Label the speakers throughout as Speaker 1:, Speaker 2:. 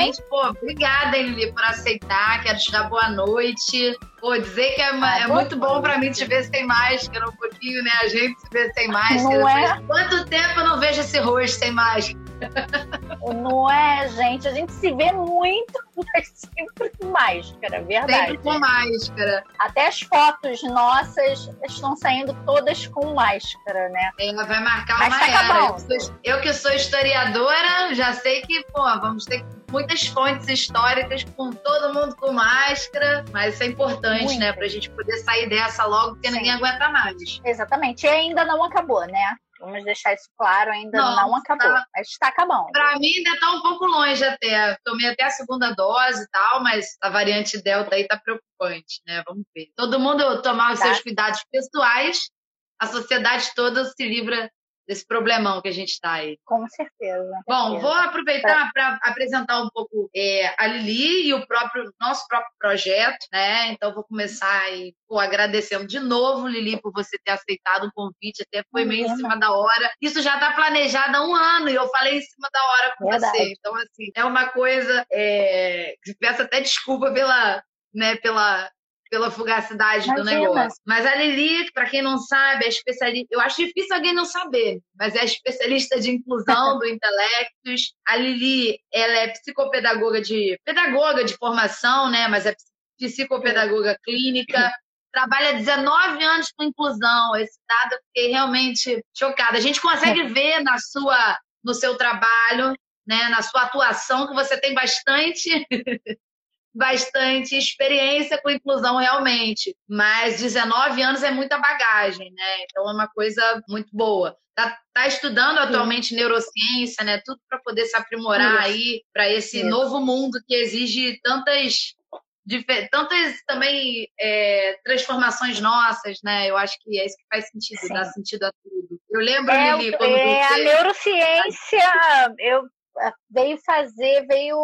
Speaker 1: Gente, pô, obrigada, Lili, por aceitar. Quero te dar boa noite. Pô, dizer que é, ah, é muito bom pra mim te ver sem máscara um pouquinho, né? A gente se ver sem máscara.
Speaker 2: Não é?
Speaker 1: Quanto tempo eu não vejo esse rosto sem máscara?
Speaker 2: Não é, gente? A gente se vê muito, mas sempre com máscara, verdade.
Speaker 1: Sempre com máscara.
Speaker 2: Até as fotos nossas estão saindo todas com máscara, né?
Speaker 1: Ela vai marcar mas uma tá era. Eu, eu que sou historiadora, já sei que, pô, vamos ter muitas fontes históricas com todo mundo com máscara, mas isso é importante, Muito. né, pra gente poder sair dessa logo, porque Sim. ninguém aguenta mais.
Speaker 2: Exatamente. E ainda não acabou, né? Vamos deixar isso claro, ainda não, não acabou. Tá... Mas está acabando.
Speaker 1: Para mim ainda está um pouco longe até. Tomei até a segunda dose e tal, mas a variante Delta aí está preocupante, né? Vamos ver. Todo mundo tomar os tá. seus cuidados pessoais, a sociedade toda se livra desse problemão que a gente está aí.
Speaker 2: Com certeza.
Speaker 1: Bom, vou aproveitar para apresentar um pouco é, a Lili e o próprio nosso próprio projeto, né? Então vou começar aí, pô, agradecendo de novo, Lili, por você ter aceitado o convite, até foi meio em cima da hora. Isso já está planejado há um ano e eu falei em cima da hora com Verdade. você. Então, assim, é uma coisa. É... Peço até desculpa pela, né, pela pela fugacidade Imagina. do negócio. Mas a Lili, para quem não sabe, é especialista. Eu acho difícil alguém não saber, mas é especialista de inclusão do intelectos. A Lili, ela é psicopedagoga de pedagoga de formação, né? Mas é psicopedagoga clínica. Trabalha 19 anos com inclusão. Esse dado eu fiquei realmente chocada. A gente consegue ver na sua, no seu trabalho, né, na sua atuação, que você tem bastante bastante experiência com inclusão realmente, mas 19 anos é muita bagagem, né? Então é uma coisa muito boa. Tá, tá estudando atualmente Sim. neurociência, né? Tudo para poder se aprimorar aí para esse novo mundo que exige tantas tantas também é, transformações nossas, né? Eu acho que é isso que faz sentido, Sim. dá sentido a tudo. Eu lembro,
Speaker 2: é,
Speaker 1: Lili, quando
Speaker 2: é,
Speaker 1: você...
Speaker 2: A neurociência, eu veio fazer, veio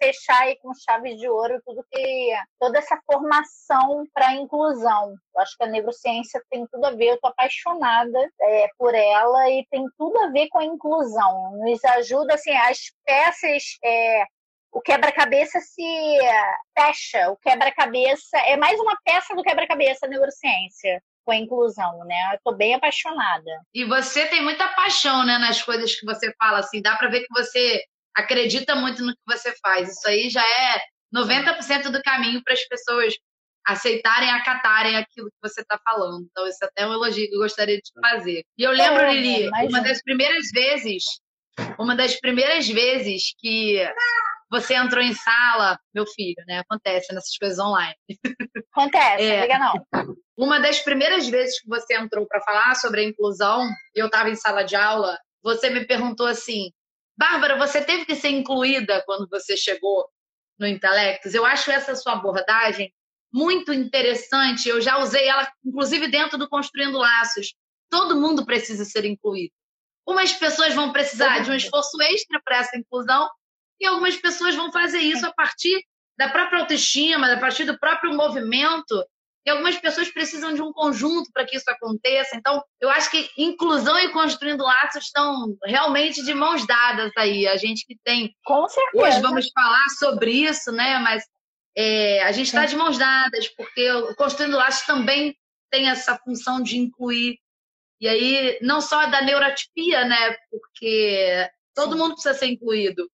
Speaker 2: fechar aí com chave de ouro tudo que toda essa formação para a inclusão. Eu acho que a neurociência tem tudo a ver, eu tô apaixonada é, por ela e tem tudo a ver com a inclusão. Nos ajuda assim, as peças é, o quebra-cabeça se fecha, o quebra-cabeça é mais uma peça do quebra-cabeça neurociência com a inclusão, né? Eu tô bem apaixonada.
Speaker 1: E você tem muita paixão, né, nas coisas que você fala, assim, dá para ver que você acredita muito no que você faz. Isso aí já é 90% do caminho para as pessoas aceitarem, acatarem aquilo que você está falando. Então, isso é até um elogio que eu gostaria de fazer. E eu lembro, é, Lili, uma das primeiras vezes, uma das primeiras vezes que você entrou em sala, meu filho, né? Acontece nessas coisas online.
Speaker 2: Acontece, é, liga não.
Speaker 1: Uma das primeiras vezes que você entrou para falar sobre a inclusão, eu estava em sala de aula, você me perguntou assim: Bárbara, você teve que ser incluída quando você chegou no Intelectus? Eu acho essa sua abordagem muito interessante. Eu já usei ela, inclusive, dentro do Construindo Laços. Todo mundo precisa ser incluído. Umas pessoas vão precisar de um esforço extra para essa inclusão e algumas pessoas vão fazer isso a partir da própria autoestima, a partir do próprio movimento. E algumas pessoas precisam de um conjunto para que isso aconteça. Então, eu acho que inclusão e construindo laços estão realmente de mãos dadas aí. A gente que tem.
Speaker 2: Com certeza.
Speaker 1: Hoje vamos falar sobre isso, né? Mas é, a gente está de mãos dadas, porque construindo laços também tem essa função de incluir. E aí, não só da neurotipia, né? Porque todo mundo precisa ser incluído.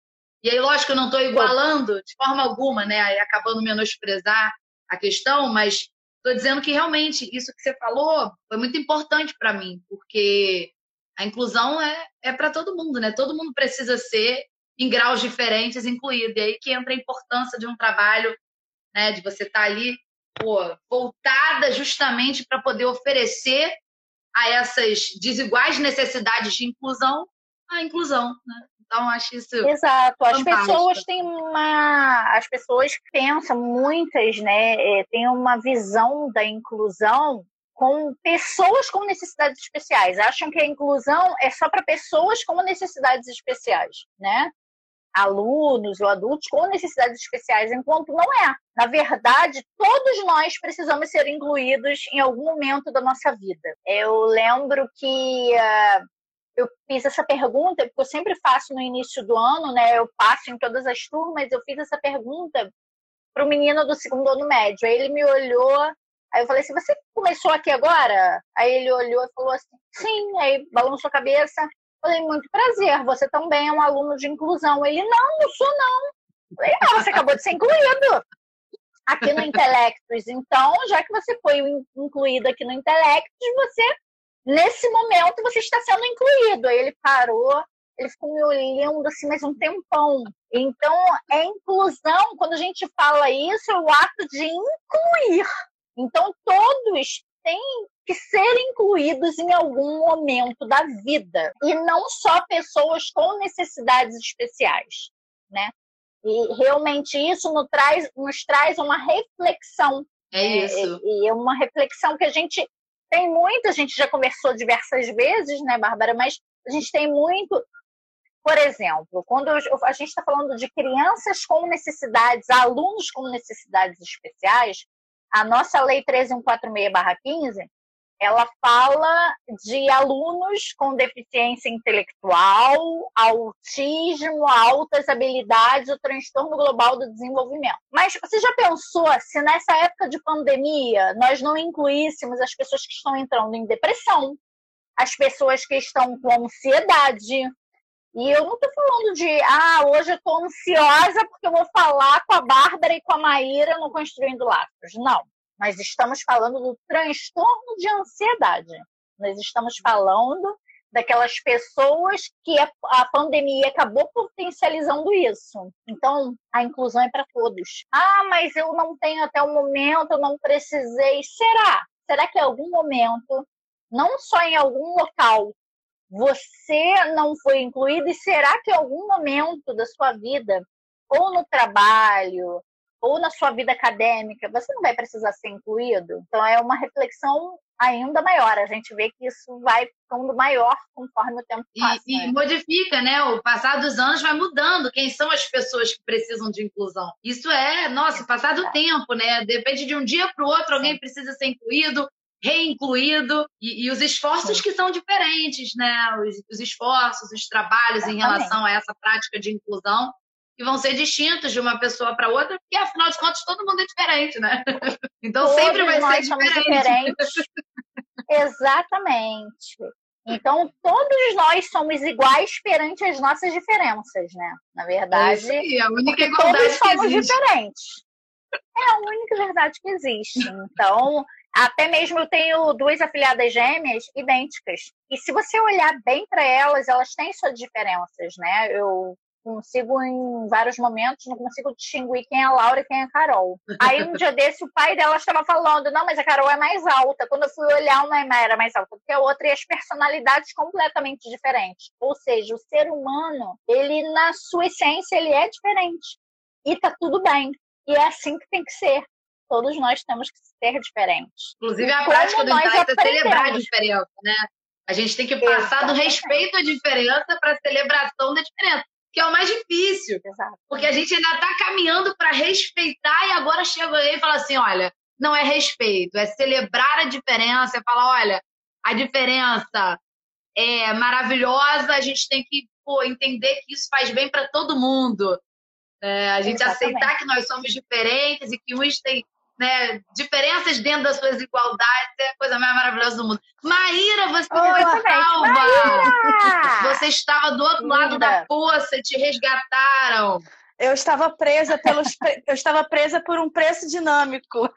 Speaker 1: E aí, lógico, eu não estou igualando de forma alguma, né? Acabando menosprezar a questão, mas estou dizendo que realmente isso que você falou foi muito importante para mim, porque a inclusão é, é para todo mundo, né? Todo mundo precisa ser em graus diferentes incluído. E aí que entra a importância de um trabalho, né? De você estar tá ali, pô, voltada justamente para poder oferecer a essas desiguais necessidades de inclusão a inclusão, né? Então, acho isso.
Speaker 2: Exato. As pessoas têm uma. As pessoas pensam, muitas, né, é, têm uma visão da inclusão com pessoas com necessidades especiais. Acham que a inclusão é só para pessoas com necessidades especiais, né? Alunos ou adultos com necessidades especiais, enquanto não é. Na verdade, todos nós precisamos ser incluídos em algum momento da nossa vida. Eu lembro que uh, eu fiz essa pergunta, porque eu sempre faço no início do ano, né? Eu passo em todas as turmas, eu fiz essa pergunta para o menino do segundo ano médio. Aí ele me olhou, aí eu falei assim: Você começou aqui agora? Aí ele olhou e falou assim: Sim. Aí balançou a cabeça. Falei: Muito prazer, você também é um aluno de inclusão. Ele: Não, não sou não. Falei: Não, você acabou de ser incluído aqui no Intelectus. Então, já que você foi incluído aqui no Intelectus, você, nesse momento, você está sendo incluído. Aí ele parou, ele ficou me olhando assim, mais um tempão. Então, é inclusão, quando a gente fala isso, é o ato de incluir. Então, todos têm que ser incluídos em algum momento da vida. E não só pessoas com necessidades especiais, né? E realmente isso nos traz, nos traz uma reflexão.
Speaker 1: É né? isso.
Speaker 2: E, e é uma reflexão que a gente tem muito, a gente já conversou diversas vezes, né, Bárbara? Mas a gente tem muito. Por exemplo, quando a gente está falando de crianças com necessidades, alunos com necessidades especiais, a nossa Lei 13146-15 ela fala de alunos com deficiência intelectual, autismo, altas habilidades, o transtorno global do desenvolvimento. Mas você já pensou se nessa época de pandemia nós não incluíssemos as pessoas que estão entrando em depressão, as pessoas que estão com ansiedade? E eu não estou falando de, ah, hoje eu estou ansiosa porque eu vou falar com a Bárbara e com a Maíra no Construindo Laços. Não nós estamos falando do transtorno de ansiedade. Nós estamos falando daquelas pessoas que a, pandemia acabou potencializando isso. Então, a inclusão é para todos. Ah, mas eu não tenho até o momento, eu não precisei. Será? Será que em algum momento, não só em algum local, você não foi incluído? E será que em algum momento da sua vida, ou no trabalho, ou na sua vida acadêmica, você não vai precisar ser incluído. Então é uma reflexão ainda maior. A gente vê que isso vai ficando maior conforme o tempo passa.
Speaker 1: E, né? e modifica, né? O passar dos anos vai mudando. Quem são as pessoas que precisam de inclusão? Isso é, nossa, passar do tempo, né? Depende de um dia para o outro, alguém precisa ser incluído, reincluído, e, e os esforços Sim. que são diferentes, né? Os, os esforços, os trabalhos em relação a essa prática de inclusão que vão ser distintos de uma pessoa para outra, porque afinal de contas todo mundo é diferente, né? Então Todos sempre vai ser diferente. diferentes.
Speaker 2: Exatamente. Então todos nós somos iguais perante as nossas diferenças, né? Na verdade,
Speaker 1: é a única igualdade
Speaker 2: todos somos
Speaker 1: existe.
Speaker 2: diferentes. É a única verdade que existe. Então, até mesmo eu tenho duas afiliadas gêmeas idênticas. E se você olhar bem para elas, elas têm suas diferenças, né? Eu consigo em vários momentos, não consigo distinguir quem é a Laura e quem é a Carol. Aí um dia desse o pai dela estava falando, não, mas a Carol é mais alta. Quando eu fui olhar, uma era mais alta do que a outra e as personalidades completamente diferentes. Ou seja, o ser humano, ele na sua essência, ele é diferente. E tá tudo bem. E é assim que tem que ser. Todos nós temos que ser diferentes.
Speaker 1: Inclusive, a prática do Insight é celebrar a diferença, né? A gente tem que passar Exatamente. do respeito à diferença para a celebração da diferença que é o mais difícil. Exato. Porque a gente ainda está caminhando para respeitar e agora chega aí e fala assim: olha, não é respeito, é celebrar a diferença, é falar: olha, a diferença é maravilhosa, a gente tem que pô, entender que isso faz bem para todo mundo. É, a gente Exatamente. aceitar que nós somos diferentes e que uns têm né, diferenças dentro das suas igualdades é a coisa mais maravilhosa do mundo. Maíra, você foi salva! Maíra! Você estava do outro Linda. lado da poça, te resgataram.
Speaker 3: Eu estava presa pelos, eu estava presa por um preço dinâmico.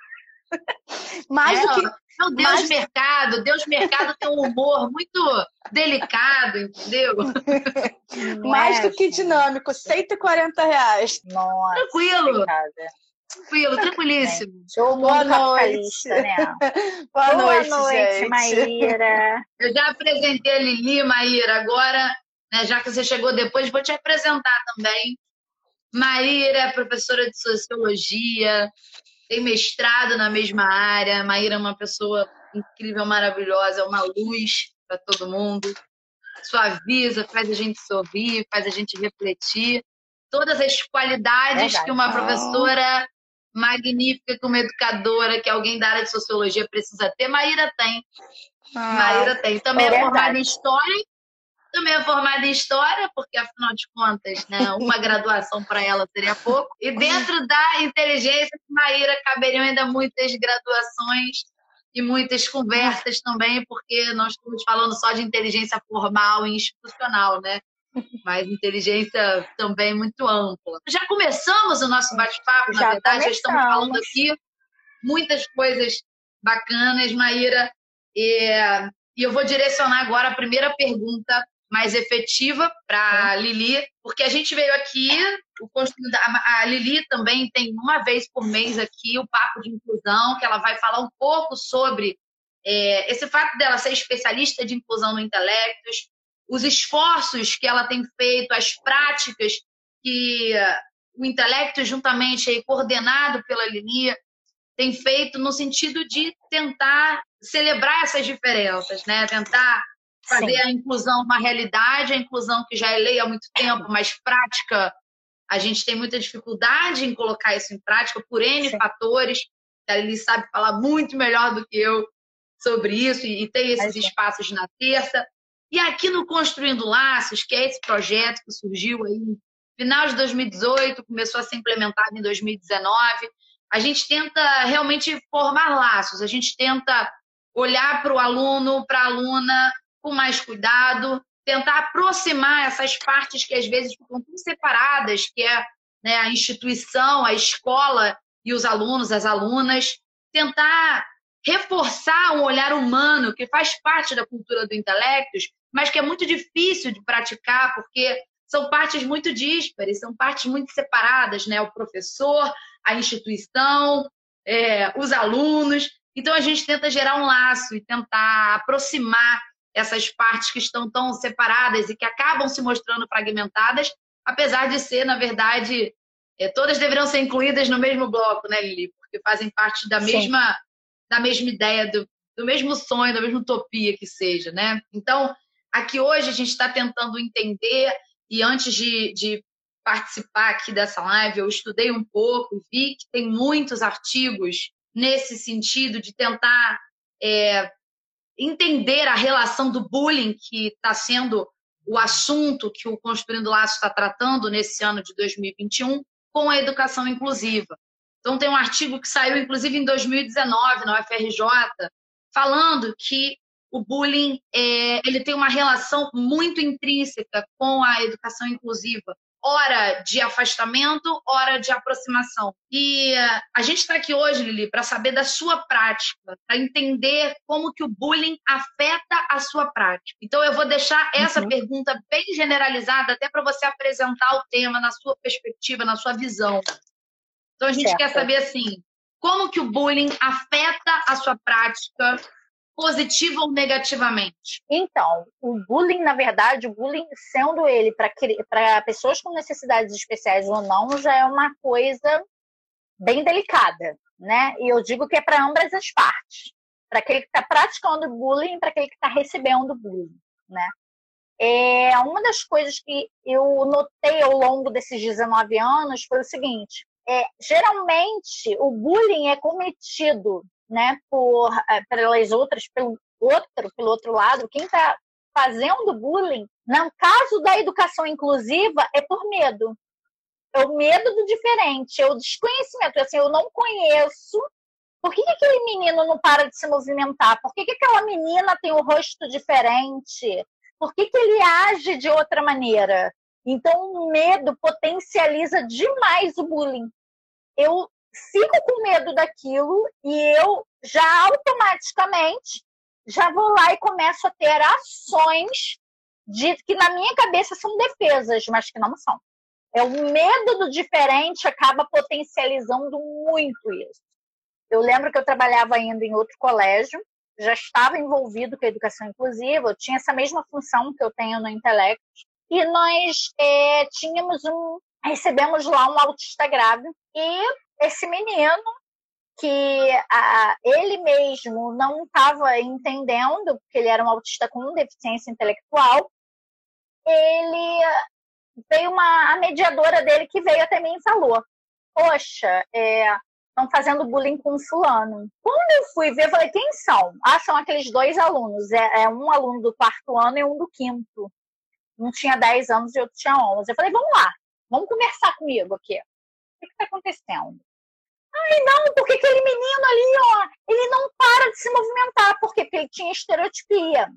Speaker 3: Mais é, do que.
Speaker 1: Não, Deus mais... mercado, Deus mercado tem um humor muito delicado, entendeu?
Speaker 3: mais é, do que dinâmico, 140 reais.
Speaker 2: Nossa,
Speaker 1: Tranquilo. Tranquilo, tranquilíssimo.
Speaker 2: Show Boa noite. Né?
Speaker 3: Boa, Boa noite,
Speaker 2: noite. Maíra.
Speaker 1: Eu já apresentei a Lili, Maíra. Agora, né, já que você chegou depois, vou te apresentar também. Maíra é professora de Sociologia, tem mestrado na mesma área. Maíra é uma pessoa incrível, maravilhosa, é uma luz para todo mundo. Suaviza, faz a gente sorrir, faz a gente refletir. Todas as qualidades Verdade. que uma professora magnífica que uma educadora, que alguém da área de sociologia precisa ter. Maíra tem. Ah, Maíra tem. Também é, é formada em História também é formada em História, porque, afinal de contas, né, uma graduação para ela seria pouco. E dentro da inteligência, Maíra, caberiam ainda muitas graduações e muitas conversas também, porque nós estamos falando só de inteligência formal e institucional, né? Mas inteligência também muito ampla. Já começamos o nosso bate-papo, na
Speaker 2: Já
Speaker 1: verdade, já estamos falando aqui muitas coisas bacanas, Maíra. E, e eu vou direcionar agora a primeira pergunta mais efetiva para a Lili, porque a gente veio aqui, o Construindo- a Lili também tem uma vez por mês aqui o Papo de Inclusão, que ela vai falar um pouco sobre é, esse fato dela ser especialista de inclusão no Intelectos, os esforços que ela tem feito, as práticas que o Intelecto, juntamente aí, coordenado pela Lili, tem feito no sentido de tentar celebrar essas diferenças, né? Tentar fazer
Speaker 2: Sim.
Speaker 1: a inclusão uma realidade, a inclusão que já é lei há muito tempo, mas prática, a gente tem muita dificuldade em colocar isso em prática por N
Speaker 2: Sim.
Speaker 1: fatores. A Lili sabe falar muito melhor do que eu sobre isso e, tem esses
Speaker 2: é.
Speaker 1: espaços na terça. E aqui no Construindo Laços, que é esse projeto que surgiu aí no final de 2018, começou a ser implementado em 2019, a gente tenta realmente formar laços, a gente tenta olhar para o aluno, para a aluna com mais cuidado, tentar aproximar essas partes que às vezes ficam tão separadas, que é né, a instituição, a escola e os alunos, as alunas, tentar reforçar um olhar humano que faz parte da cultura do intelectos, mas que é muito difícil de praticar porque são partes muito díspares, são partes muito separadas, né? O professor, a instituição, é, os alunos. Então a gente tenta gerar um laço e tentar aproximar essas partes que estão tão separadas e que acabam se mostrando fragmentadas, apesar de ser, na verdade, é, todas deveriam ser incluídas no mesmo bloco, né, Lili? Porque fazem parte da
Speaker 2: Sim.
Speaker 1: mesma, da mesma ideia, do, do mesmo sonho, da mesma utopia que seja, né? Então, aqui hoje a gente está tentando entender, e antes de, de participar aqui dessa live, eu estudei um pouco e vi que tem muitos artigos nesse sentido de tentar é, entender a relação do bullying que está sendo o assunto que o Construindo Laço está tratando nesse ano de 2021 com a educação inclusiva. Então, tem um artigo que saiu, inclusive, em 2019, na UFRJ, falando que o bullying é, ele tem uma relação muito intrínseca com a educação inclusiva. Hora de afastamento, hora de aproximação. E eh, a gente está aqui hoje, Lili, para saber da sua prática, para entender como que o bullying afeta a sua prática. Então, eu vou deixar essa
Speaker 2: Uhum.
Speaker 1: pergunta bem generalizada, até para você apresentar o tema na sua perspectiva, na sua visão. Então, a gente
Speaker 2: Certo.
Speaker 1: quer saber, assim, como que o bullying afeta a sua prática, positiva ou negativamente?
Speaker 2: Então, o bullying, na verdade, o bullying, sendo ele para pessoas com necessidades especiais ou não, já é uma coisa bem delicada, né? E eu digo que é para ambas as partes. Para aquele que está praticando bullying para aquele que está recebendo bullying, né? É, uma das coisas que eu notei ao longo desses 19 anos foi o seguinte: é, geralmente o bullying é cometido né, por, eh, pelas outras, pelo outro, pelo outro lado, quem está fazendo bullying, no caso da educação inclusiva, é por medo. É o medo do diferente, é o desconhecimento. Assim, eu não conheço. Por que, que aquele menino não para de se movimentar? Por que, que aquela menina tem o rosto diferente? Por que, que ele age de outra maneira? Então, o medo potencializa demais o bullying. Eu fico com medo daquilo e eu já automaticamente já vou lá e começo a ter ações de que na minha cabeça são defesas, mas que não são. É o medo do diferente acaba potencializando muito isso. Eu lembro que eu trabalhava ainda em outro colégio, já estava envolvido com a educação inclusiva, eu tinha essa mesma função que eu tenho no Intelecto, e nós é, tínhamos um, recebemos lá um autista grave, e esse menino que a, ele mesmo não estava entendendo, porque ele era um autista com deficiência intelectual, ele veio uma a mediadora dele que veio até mim e falou: Poxa, estão é, fazendo bullying com fulano. Quando eu fui ver, eu falei: Quem são? Ah, são aqueles dois alunos. É, é um aluno do quarto ano e um do quinto. Um tinha 10 anos e outro tinha 11. Eu falei, vamos lá, vamos conversar comigo aqui. O que está acontecendo? Ai, não, porque aquele menino ali, ó, ele não para de se movimentar. Porque ele tinha estereotipia.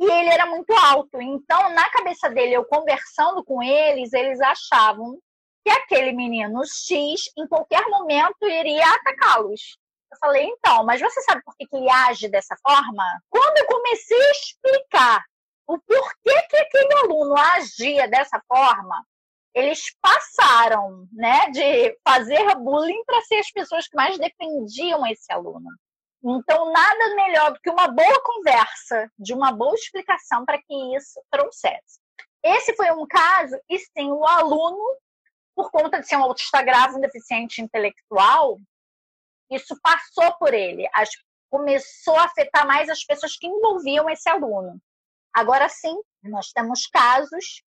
Speaker 2: E ele era muito alto. Então, na cabeça dele, eu conversando com eles, eles achavam que aquele menino X, em qualquer momento, iria atacá-los. Eu falei, então, mas você sabe por que, que ele age dessa forma? Quando eu comecei a explicar o porquê que aquele aluno agia dessa forma, eles passaram né, de fazer bullying para ser as pessoas que mais defendiam esse aluno. Então, nada melhor do que uma boa conversa, de uma boa explicação para que isso trouxesse. Esse foi um caso, e sim, o aluno, por conta de ser um autista grave, um deficiente intelectual, isso passou por ele, começou a afetar mais as pessoas que envolviam esse aluno. Agora sim, nós temos casos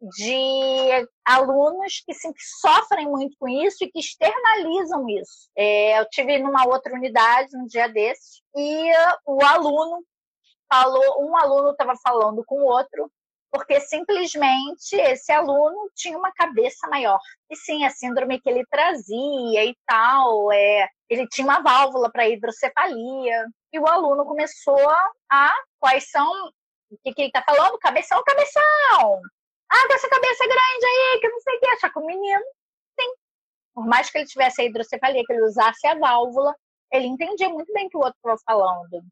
Speaker 2: de alunos que, sim, que sofrem muito com isso e que externalizam isso. É, eu tive numa outra unidade um dia desses e o aluno falou, um aluno estava falando com o outro porque simplesmente esse aluno tinha uma cabeça maior. E sim, a síndrome que ele trazia e tal, é, ele tinha uma válvula para hidrocefalia. E o aluno começou a, quais são, o que, que ele está falando? Cabeção, cabeção! Ah, com essa cabeça grande aí, que não sei o que. Achar que o menino, sim. Por mais que ele tivesse a hidrocefalia, que ele usasse a válvula, ele entendia muito bem o que o outro estava falando.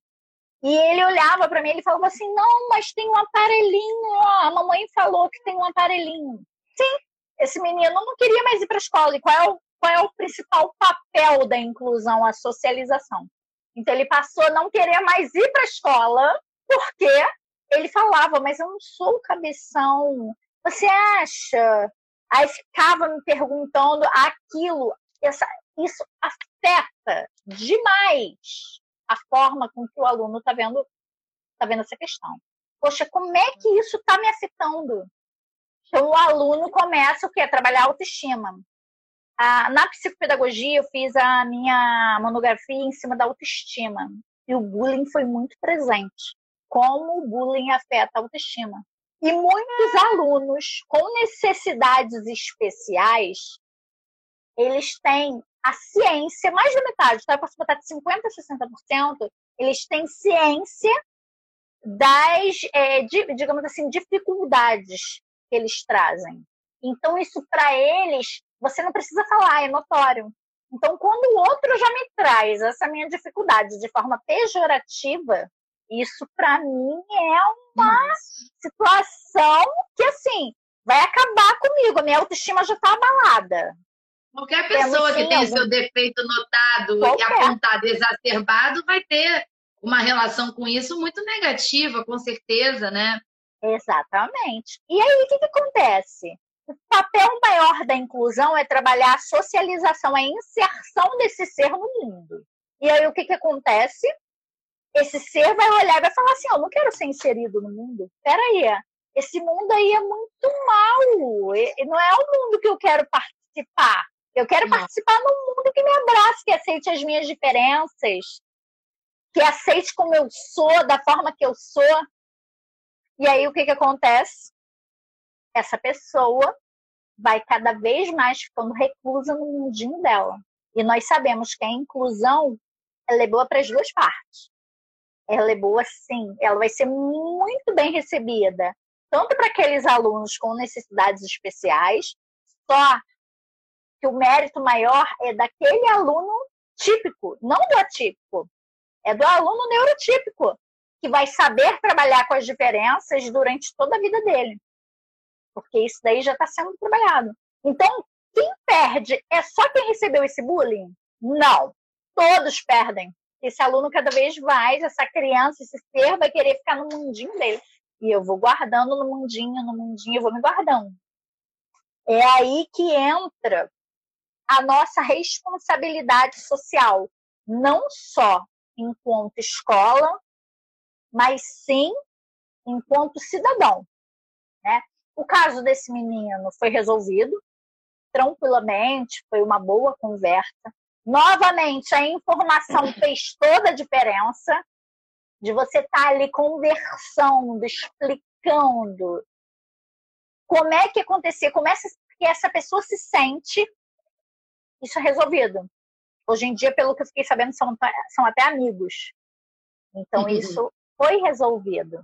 Speaker 2: E ele olhava para mim e falava assim: Não, mas tem um aparelhinho, ó. A mamãe falou que tem um aparelhinho. Sim, esse menino não queria mais ir para a escola. E qual é, o, qual é o principal papel da inclusão? A socialização. Então ele passou a não querer mais ir para a escola, porque ele falava: Mas eu não sou cabeção, você acha? Aí ficava me perguntando aquilo. Essa, isso afeta demais a forma com que o aluno está vendo, tá vendo essa questão. Poxa, como é que isso está me afetando? Então, o aluno começa o quê? A trabalhar a autoestima. Ah, na psicopedagogia, eu fiz a minha monografia em cima da autoestima. E o bullying foi muito presente. Como o bullying afeta a autoestima. E muitos alunos com necessidades especiais, eles têm a ciência, mais da metade, tá? eu posso botar de 50% a 60%, eles têm ciência das, é, de, digamos assim, dificuldades que eles trazem. Então, isso para eles, você não precisa falar, é notório. Então, quando o outro já me traz essa minha dificuldade de forma pejorativa, isso para mim é uma situação que assim vai acabar comigo. A minha autoestima já está abalada.
Speaker 1: Qualquer pessoa que tem algum... seu defeito notado Qualquer. e apontado exacerbado vai ter uma relação com isso muito negativa, com certeza, né?
Speaker 2: Exatamente. E aí, o que, que acontece? O papel maior da inclusão é trabalhar a socialização, a inserção desse ser no mundo. E aí, o que, que acontece? Esse ser vai olhar e vai falar assim: oh, não quero ser inserido no mundo. Peraí, esse mundo aí é muito mal. Não é o mundo que eu quero participar. Eu quero não. participar num mundo que me abrace, que aceite as minhas diferenças, que aceite como eu sou, da forma que eu sou. E aí o que, que acontece? Essa pessoa vai cada vez mais ficando reclusa no mundinho dela. E nós sabemos que a inclusão é boa para as duas partes ela é boa sim, ela vai ser muito bem recebida, tanto para aqueles alunos com necessidades especiais, só que o mérito maior é daquele aluno típico, não do atípico, é do aluno neurotípico, que vai saber trabalhar com as diferenças durante toda a vida dele. Porque isso daí já está sendo trabalhado. Então, quem perde é só quem recebeu esse bullying? Não. Todos perdem esse aluno cada vez mais, essa criança, esse ser vai querer ficar no mundinho dele. E eu vou guardando no mundinho, no mundinho, eu vou me guardando. É aí que entra a nossa responsabilidade social, não só enquanto escola, mas sim enquanto cidadão. Né? O caso desse menino foi resolvido tranquilamente, foi uma boa conversa. Novamente, a informação fez toda a diferença de você estar tá ali conversando, explicando. como é que acontecer, como é que essa pessoa se sente, isso é resolvido. Hoje em dia, pelo que eu fiquei sabendo, são, são até amigos. Então, uhum. isso foi resolvido.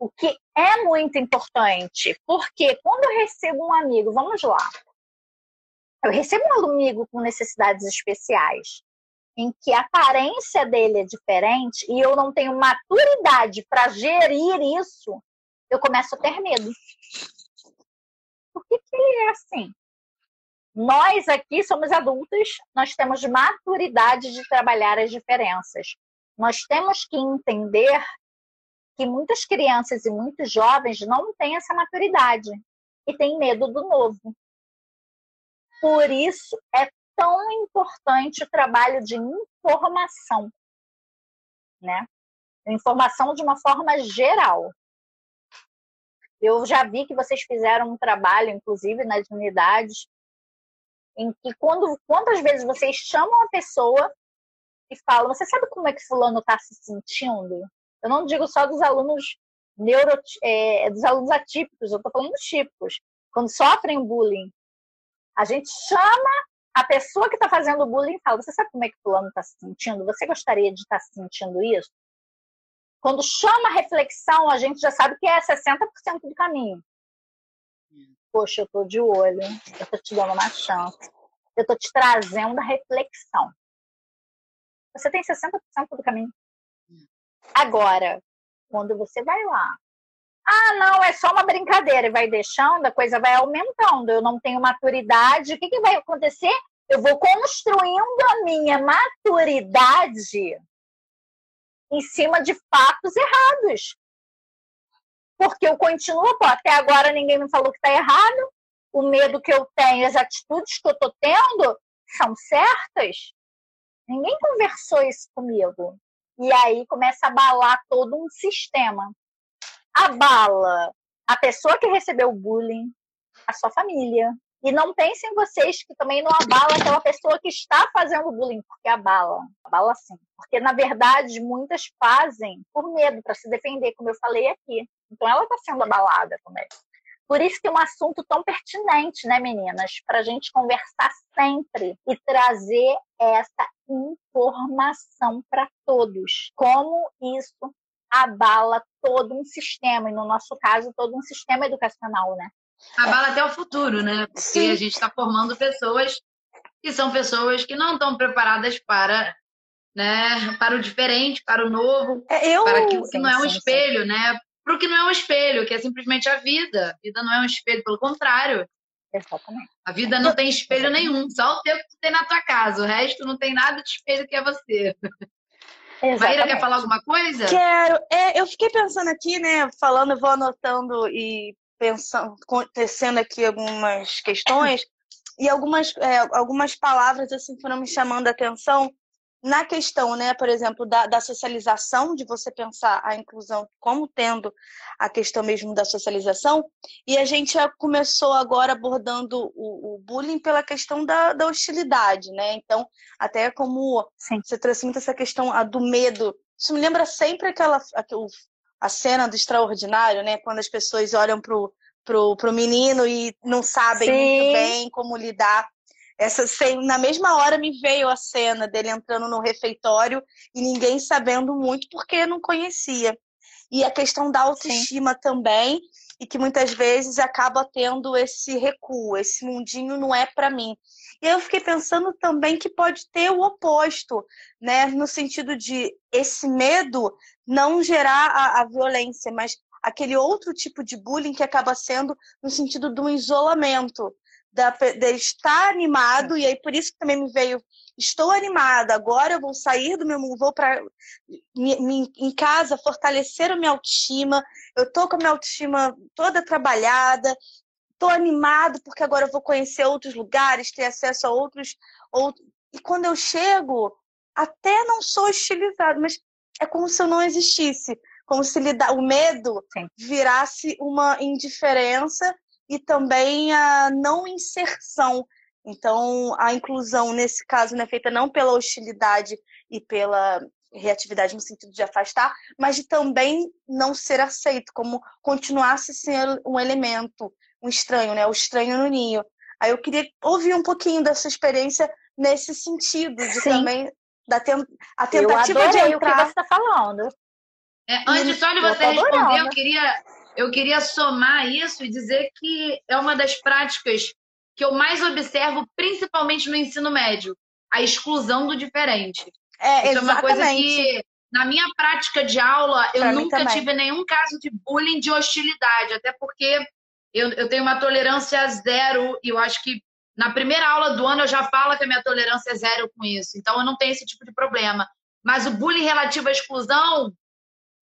Speaker 2: O que é muito importante, porque quando eu recebo um amigo, vamos lá, eu recebo um amigo com necessidades especiais, em que a aparência dele é diferente e eu não tenho maturidade para gerir isso, eu começo a ter medo. Por que, que ele é assim? Nós aqui somos adultos, nós temos maturidade de trabalhar as diferenças. Nós temos que entender que muitas crianças e muitos jovens não têm essa maturidade e têm medo do novo. Por isso é tão importante o trabalho de informação, né? Informação de uma forma geral. Eu já vi que vocês fizeram um trabalho, inclusive nas unidades, em que quando quantas vezes vocês chamam a pessoa e falam, você sabe como é que fulano está se sentindo? Eu não digo só dos alunos neuro, é, dos alunos atípicos, eu estou falando dos típicos, quando sofrem bullying. A gente chama a pessoa que está fazendo bullying e fala: Você sabe como é que fulano está se sentindo? Você gostaria de estar tá se sentindo isso? Quando chama a reflexão, a gente já sabe que é 60% do caminho. Poxa, eu estou de olho, eu estou te dando uma chance, eu estou te trazendo a reflexão. Você tem 60% do caminho. Agora, quando você vai lá, ah, não, é só uma brincadeira, e vai deixando, a coisa vai aumentando, eu não tenho maturidade, o que, que vai acontecer? Eu vou construindo a minha maturidade em cima de fatos errados. Porque eu continuo, pô, até agora ninguém me falou que está errado, o medo que eu tenho, as atitudes que eu estou tendo são certas. Ninguém conversou isso comigo. E aí começa a abalar todo um sistema. Abala a pessoa que recebeu o bullying, a sua família. E não pensem vocês que também não abala aquela pessoa que está fazendo bullying, porque abala. Abala sim. Porque, na verdade, muitas fazem por medo, para se defender, como eu falei aqui. Então, ela está sendo abalada também. Por isso que é um assunto tão pertinente, né, meninas? Para a gente conversar sempre e trazer essa informação para todos. Como isso abala todo um sistema, e no nosso caso, todo um sistema educacional, né?
Speaker 1: Abala até o futuro, né? Porque Sim. a gente está formando pessoas que são pessoas que não estão preparadas para né, para o diferente, para o novo, é, eu... para aquilo que sim, não é um sim, espelho, sim. né? para o que não é um espelho, que é simplesmente a vida. A vida não é um espelho, pelo contrário.
Speaker 2: Exatamente.
Speaker 1: A vida não tem espelho nenhum, só o tempo que tu tem na tua casa. O resto não tem nada de espelho que é você. Exatamente. Maíra, quer falar alguma coisa?
Speaker 3: Quero. É, eu fiquei pensando aqui, né? Falando, vou anotando e pensando, tecendo aqui algumas questões. E algumas, é, algumas palavras assim foram me chamando a atenção na questão, né, por exemplo, da, da, socialização, de você pensar a inclusão como tendo a questão mesmo da socialização, e a gente começou agora abordando o, o bullying pela questão da, da, hostilidade, né? Então, até como Sim. você trouxe muito essa questão a, do medo, isso me lembra sempre aquela a cena do extraordinário, né? Quando as pessoas olham pro, pro, pro menino e não sabem Sim. muito bem como lidar essa, na mesma hora me veio a cena dele entrando no refeitório e ninguém sabendo muito porque não conhecia. E a questão da autoestima Sim. também, e que muitas vezes acaba tendo esse recuo, esse mundinho não é para mim. E eu fiquei pensando também que pode ter o oposto, né? No sentido de esse medo não gerar a, a violência, mas aquele outro tipo de bullying que acaba sendo no sentido do isolamento, da, de estar animado, e aí por isso que também me veio, estou animada, agora eu vou sair do meu mundo, vou para em casa fortalecer a minha autoestima, eu estou com a minha autoestima toda trabalhada, estou animado porque agora eu vou conhecer outros lugares, ter acesso a outros, outros. E quando eu chego, até não sou estilizado, mas é como se eu não existisse, como se o medo virasse uma indiferença e também a não inserção. Então, a inclusão, nesse caso, é feita não pela hostilidade e pela reatividade no sentido de afastar, mas de também não ser aceito, como continuasse sendo um elemento, um estranho, né? O estranho no ninho. Aí eu queria ouvir um pouquinho dessa experiência nesse sentido, de Sim. também da ten, a tentativa de entrar...
Speaker 2: o que você está falando.
Speaker 1: É, antes só de você responder, eu queria, eu queria somar isso e dizer que é uma das práticas que eu mais observo, principalmente no ensino médio, a exclusão do diferente.
Speaker 3: É,
Speaker 1: Isso é uma coisa que, na minha prática de aula, eu pra nunca tive nenhum caso de bullying de hostilidade, até porque eu, eu tenho uma tolerância zero e eu acho que na primeira aula do ano eu já falo que a minha tolerância é zero com isso, então eu não tenho esse tipo de problema. Mas o bullying relativo à exclusão,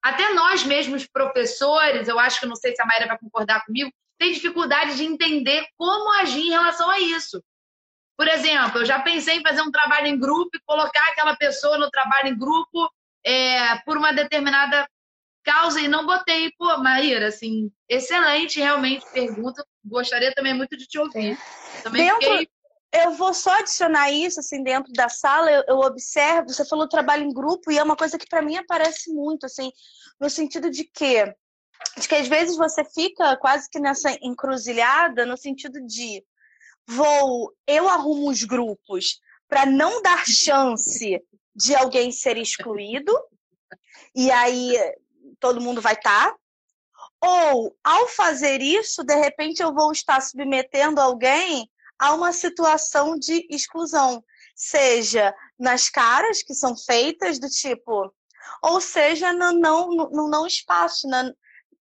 Speaker 1: até nós mesmos, professores, eu acho que não sei se a Maíra vai concordar comigo, tem dificuldade de entender como agir em relação a isso. Por exemplo, eu já pensei em fazer um trabalho em grupo e colocar aquela pessoa no trabalho em grupo é, por uma determinada causa e não botei. Pô, Maíra, assim, excelente realmente pergunta. Gostaria também muito de te ouvir. Também
Speaker 3: dentro, fiquei... Eu vou só adicionar isso, assim, dentro da sala, eu, eu observo, você falou trabalho em grupo, e é uma coisa que para mim aparece muito, assim, no sentido de que, de que às vezes você fica quase que nessa encruzilhada, no sentido de vou, eu arrumo os grupos para não dar chance de alguém ser excluído, e aí todo mundo vai estar. Tá. Ou, ao fazer isso, de repente eu vou estar submetendo alguém a uma situação de exclusão, seja nas caras que são feitas, do tipo, ou seja no não, no, não espaço, na,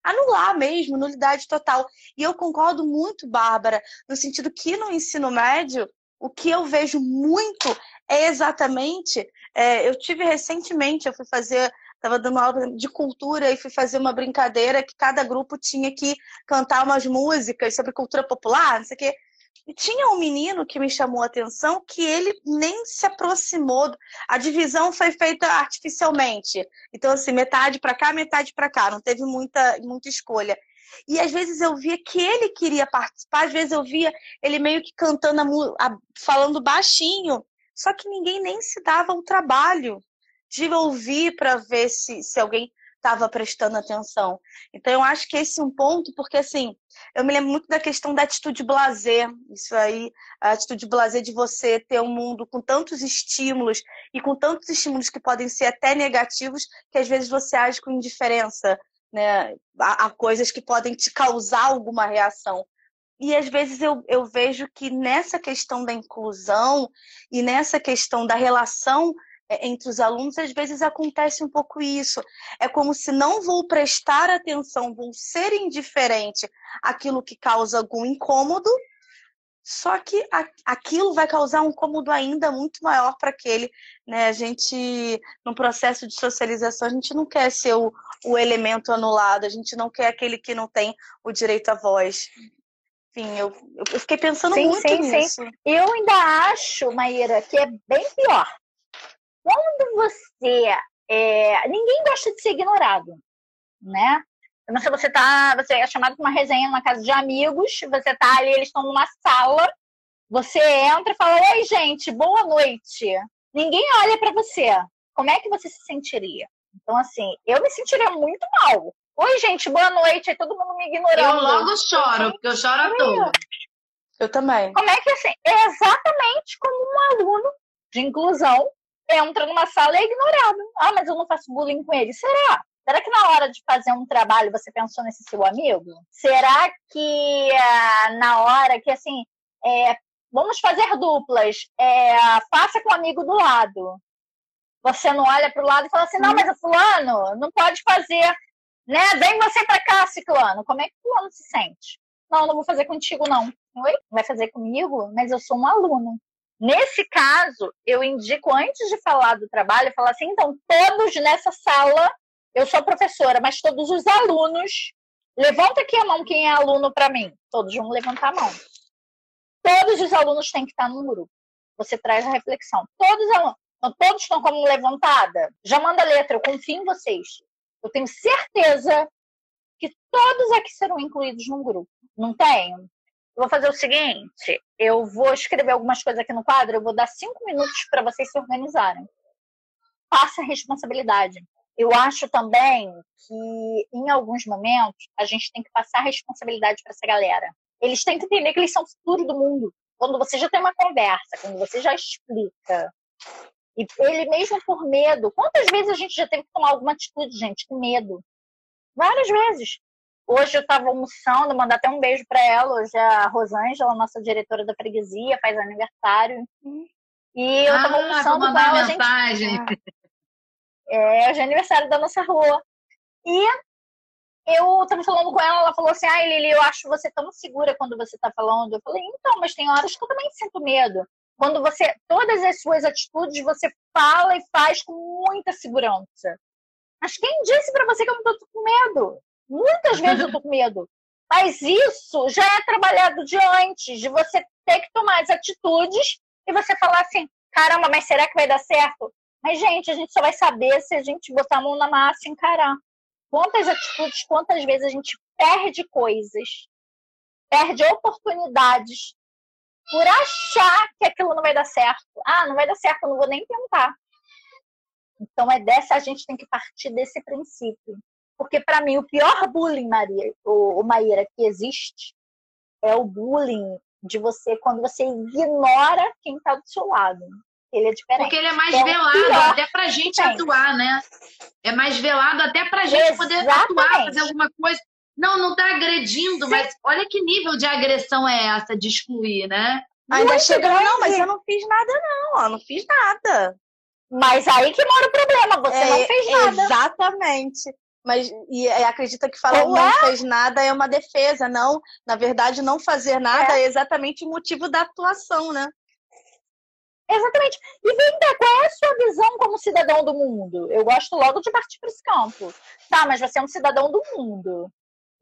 Speaker 3: anular mesmo, nulidade total. E eu concordo muito, Bárbara, no sentido que no ensino médio, o que eu vejo muito é exatamente. É, eu tive recentemente, eu fui fazer, estava dando aula de cultura e fui fazer uma brincadeira que cada grupo tinha que cantar umas músicas sobre cultura popular, não sei o quê. E tinha um menino que me chamou a atenção que ele nem se aproximou. A divisão foi feita artificialmente. Então, assim, metade para cá, metade para cá. Não teve muita, muita escolha. E às vezes eu via que ele queria participar, às vezes eu via ele meio que cantando, a, a, falando baixinho. Só que ninguém nem se dava o trabalho de ouvir para ver se, se alguém estava prestando atenção. Então, eu acho que esse é um ponto, porque assim, eu me lembro muito da questão da atitude blazer. Isso aí, a atitude blazer de você ter um mundo com tantos estímulos e com tantos estímulos que podem ser até negativos, que às vezes você age com indiferença, né? A, a coisas que podem te causar alguma reação. E às vezes eu, eu vejo que nessa questão da inclusão e nessa questão da relação entre os alunos, às vezes acontece um pouco isso. É como se não vou prestar atenção, vou ser indiferente àquilo que causa algum incômodo, só que aquilo vai causar um incômodo ainda muito maior para aquele. Né? A gente, no processo de socialização, a gente não quer ser o, o elemento anulado, a gente não quer aquele que não tem o direito à voz. Enfim, eu, eu fiquei pensando sim, muito sim, nisso. Sim.
Speaker 2: Eu ainda acho, Maíra, que é bem pior quando você. É, ninguém gosta de ser ignorado, né? Então, se você tá, você é chamado para uma resenha numa casa de amigos, você tá ali, eles estão numa sala, você entra e fala: "Oi, gente, boa noite". Ninguém olha para você. Como é que você se sentiria? Então, assim, eu me sentiria muito mal. Oi, gente, boa noite. Aí todo mundo me ignorando. Eu
Speaker 1: logo choro, porque eu choro à toa.
Speaker 3: Eu também.
Speaker 2: Como é que assim? É exatamente como um aluno de inclusão entra numa sala e é ignorado. Ah, mas eu não faço bullying com ele. Será? Será que na hora de fazer um trabalho você pensou nesse seu amigo? Será que ah, na hora que, assim, é, vamos fazer duplas, é, faça com o amigo do lado. Você não olha para o lado e fala assim, não, mas o fulano não pode fazer, né? Vem você para cá, ciclano. Como é que o fulano se sente? Não, não vou fazer contigo, não. Oi? Vai fazer comigo? Mas eu sou um aluno. Nesse caso, eu indico, antes de falar do trabalho, falar assim: então, todos nessa sala, eu sou professora, mas todos os alunos, levanta aqui a mão quem é aluno para mim. Todos vão levantar a mão. Todos os alunos têm que estar no grupo. Você traz a reflexão. Todos os alunos. Então, todos estão como levantada? Já manda a letra, eu confio em vocês. Eu tenho certeza que todos aqui serão incluídos num grupo. Não tenho? Vou fazer o seguinte: eu vou escrever algumas coisas aqui no quadro, eu vou dar cinco minutos para vocês se organizarem. passa a responsabilidade. Eu acho também que, em alguns momentos, a gente tem que passar a responsabilidade para essa galera. Eles têm que entender que eles são o futuro do mundo. Quando você já tem uma conversa, quando você já explica, e ele mesmo por medo, quantas vezes a gente já teve que tomar alguma atitude, gente, com medo? Várias vezes. Hoje eu estava almoçando, mandar até um beijo para ela. Hoje a Rosângela, nossa diretora da freguesia, faz aniversário. E eu estava ah, almoçando com ela. Mensagem. Gente... É, hoje é aniversário da nossa rua. E eu estava falando com ela, ela falou assim: ai, Lili, eu acho você tão segura quando você está falando. Eu falei: então, mas tem horas que eu também sinto medo. Quando você, todas as suas atitudes, você fala e faz com muita segurança. Mas quem disse para você que eu não tô com medo? Muitas vezes eu tô com medo. Mas isso já é trabalhado de antes, de você ter que tomar as atitudes e você falar assim: caramba, mas será que vai dar certo? Mas, gente, a gente só vai saber se a gente botar a mão na massa e encarar. Quantas atitudes, quantas vezes a gente perde coisas, perde oportunidades por achar que aquilo não vai dar certo. Ah, não vai dar certo, eu não vou nem tentar. Então é dessa a gente tem que partir desse princípio. Porque para mim o pior bullying, Maria, o, o Maíra, que existe é o bullying de você quando você ignora quem está do seu lado. Ele é diferente.
Speaker 1: Porque ele é mais é velado, até pra gente atuar, né? É mais velado até pra gente Exatamente. poder atuar, fazer alguma coisa. Não, não tá agredindo, Sim. mas olha que nível de agressão é essa de excluir, né?
Speaker 3: Ainda chegou, não, mas eu não fiz nada, não, eu não fiz nada.
Speaker 2: Mas aí que mora o problema, você é, não fez nada.
Speaker 3: Exatamente. Mas e, acredita que falar não fez nada é uma defesa, não. Na verdade, não fazer nada é, é exatamente o motivo da atuação, né?
Speaker 2: Exatamente. E cá, qual é a sua visão como cidadão do mundo? Eu gosto logo de partir para esse campo. Tá, mas você é um cidadão do mundo.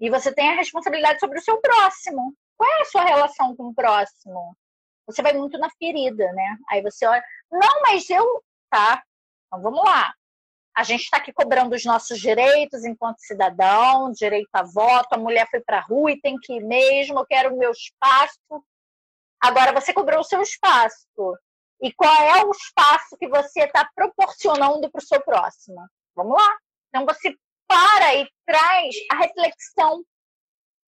Speaker 2: E você tem a responsabilidade sobre o seu próximo. Qual é a sua relação com o próximo? Você vai muito na ferida, né? Aí você olha, não, mas eu tá? Então vamos lá. A gente está aqui cobrando os nossos direitos enquanto cidadão, direito a voto, a mulher foi para a rua e tem que ir mesmo, eu quero o meu espaço. Agora você cobrou o seu espaço. E qual é o espaço que você está proporcionando para o seu próximo? Vamos lá. Então você para e traz a reflexão.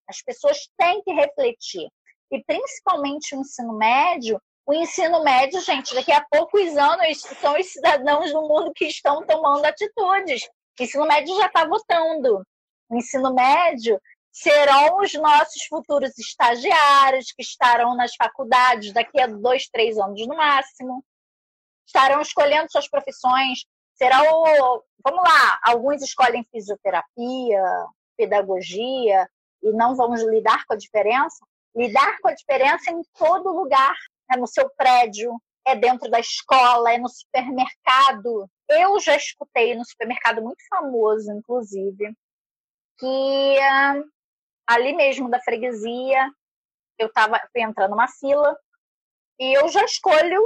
Speaker 2: As pessoas têm que refletir. E principalmente o ensino médio, o ensino médio, gente, daqui a poucos anos são os cidadãos do mundo que estão tomando atitudes. O ensino médio já está votando. O ensino médio serão os nossos futuros estagiários que estarão nas faculdades daqui a dois, três anos no máximo. Estarão escolhendo suas profissões. Será o. Vamos lá, alguns escolhem fisioterapia, pedagogia, e não vamos lidar com a diferença. Lidar com a diferença em todo lugar é no seu prédio, é dentro da escola, é no supermercado. Eu já escutei no supermercado muito famoso, inclusive, que uh, ali mesmo da freguesia, eu estava entrando numa fila e eu já escolho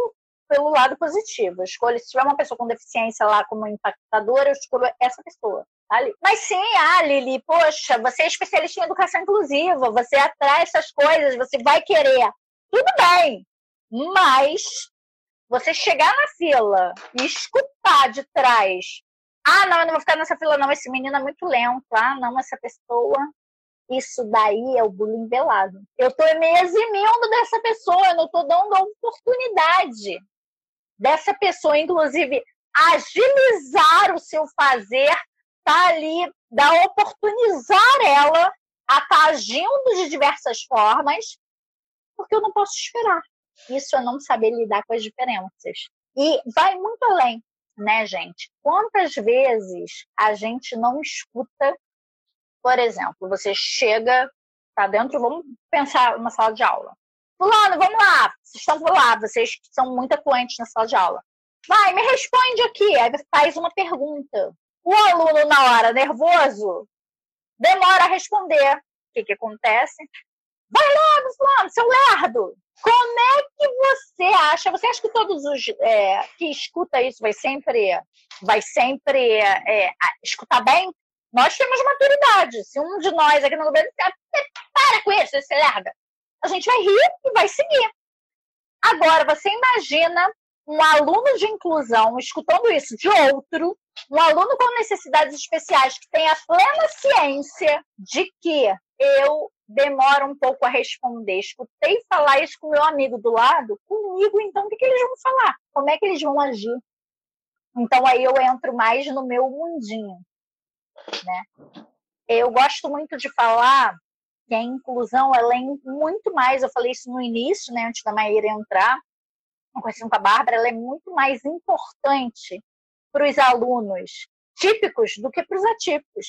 Speaker 2: pelo lado positivo. Eu escolho, se tiver uma pessoa com deficiência lá como impactadora, eu escolho essa pessoa. Tá ali. Mas sim, ah, Lili, poxa, você é especialista em educação inclusiva, você atrai essas coisas, você vai querer. Tudo bem, mas você chegar na fila e escutar de trás, ah, não, eu não vou ficar nessa fila, não, esse menino é muito lento, ah, não, essa pessoa. Isso daí é o bullying velado. Eu tô me eximindo dessa pessoa, eu não tô dando a oportunidade dessa pessoa, inclusive, agilizar o seu fazer, tá ali, da oportunizar ela a estar tá agindo de diversas formas, porque eu não posso esperar. Isso é não saber lidar com as diferenças. E vai muito além, né, gente? Quantas vezes a gente não escuta, por exemplo, você chega, tá dentro, vamos pensar uma sala de aula. Fulano, vamos lá, vocês estão lá, vocês são muito atuantes na sala de aula. Vai, me responde aqui, aí faz uma pergunta. O aluno, na hora, nervoso, demora a responder. O que, que acontece? Vai logo, fulano, seu lerdo! Como é que você acha? Você acha que todos os é, que escuta isso vai sempre, vai sempre é, escutar bem? Nós temos maturidade. Se um de nós aqui no governo para com isso, esse lerda, a gente vai rir e vai seguir. Agora, você imagina um aluno de inclusão escutando isso de outro, um aluno com necessidades especiais que tem a plena ciência de que eu demoro um pouco a responder. Escutei falar isso com meu amigo do lado, comigo, então o que, que eles vão falar? Como é que eles vão agir? Então aí eu entro mais no meu mundinho, né? Eu gosto muito de falar que a inclusão ela é muito mais, eu falei isso no início, né, antes da Maíra entrar, conversando com a Bárbara, ela é muito mais importante para os alunos típicos do que para os atípicos.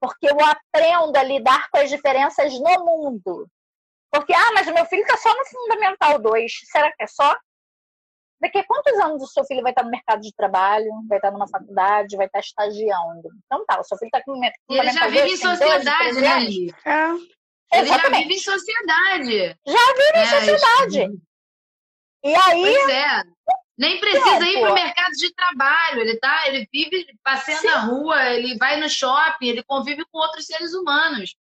Speaker 2: Porque eu aprendo a lidar com as diferenças no mundo. Porque, ah, mas o meu filho está só no Fundamental 2. Será que é só? Daqui a quantos anos o seu filho vai estar no mercado de trabalho, vai estar numa faculdade, vai estar estagiando? Então tá, o seu filho está com
Speaker 1: Ele já vive em sociedade, né, Li? É. Ele já vive em sociedade.
Speaker 2: Já vive é, em sociedade. E aí.
Speaker 1: Pois é. Nem precisa ir para o mercado de trabalho. Ele tá, ele vive passeando Sim. na rua, ele vai no shopping, ele convive com outros seres humanos.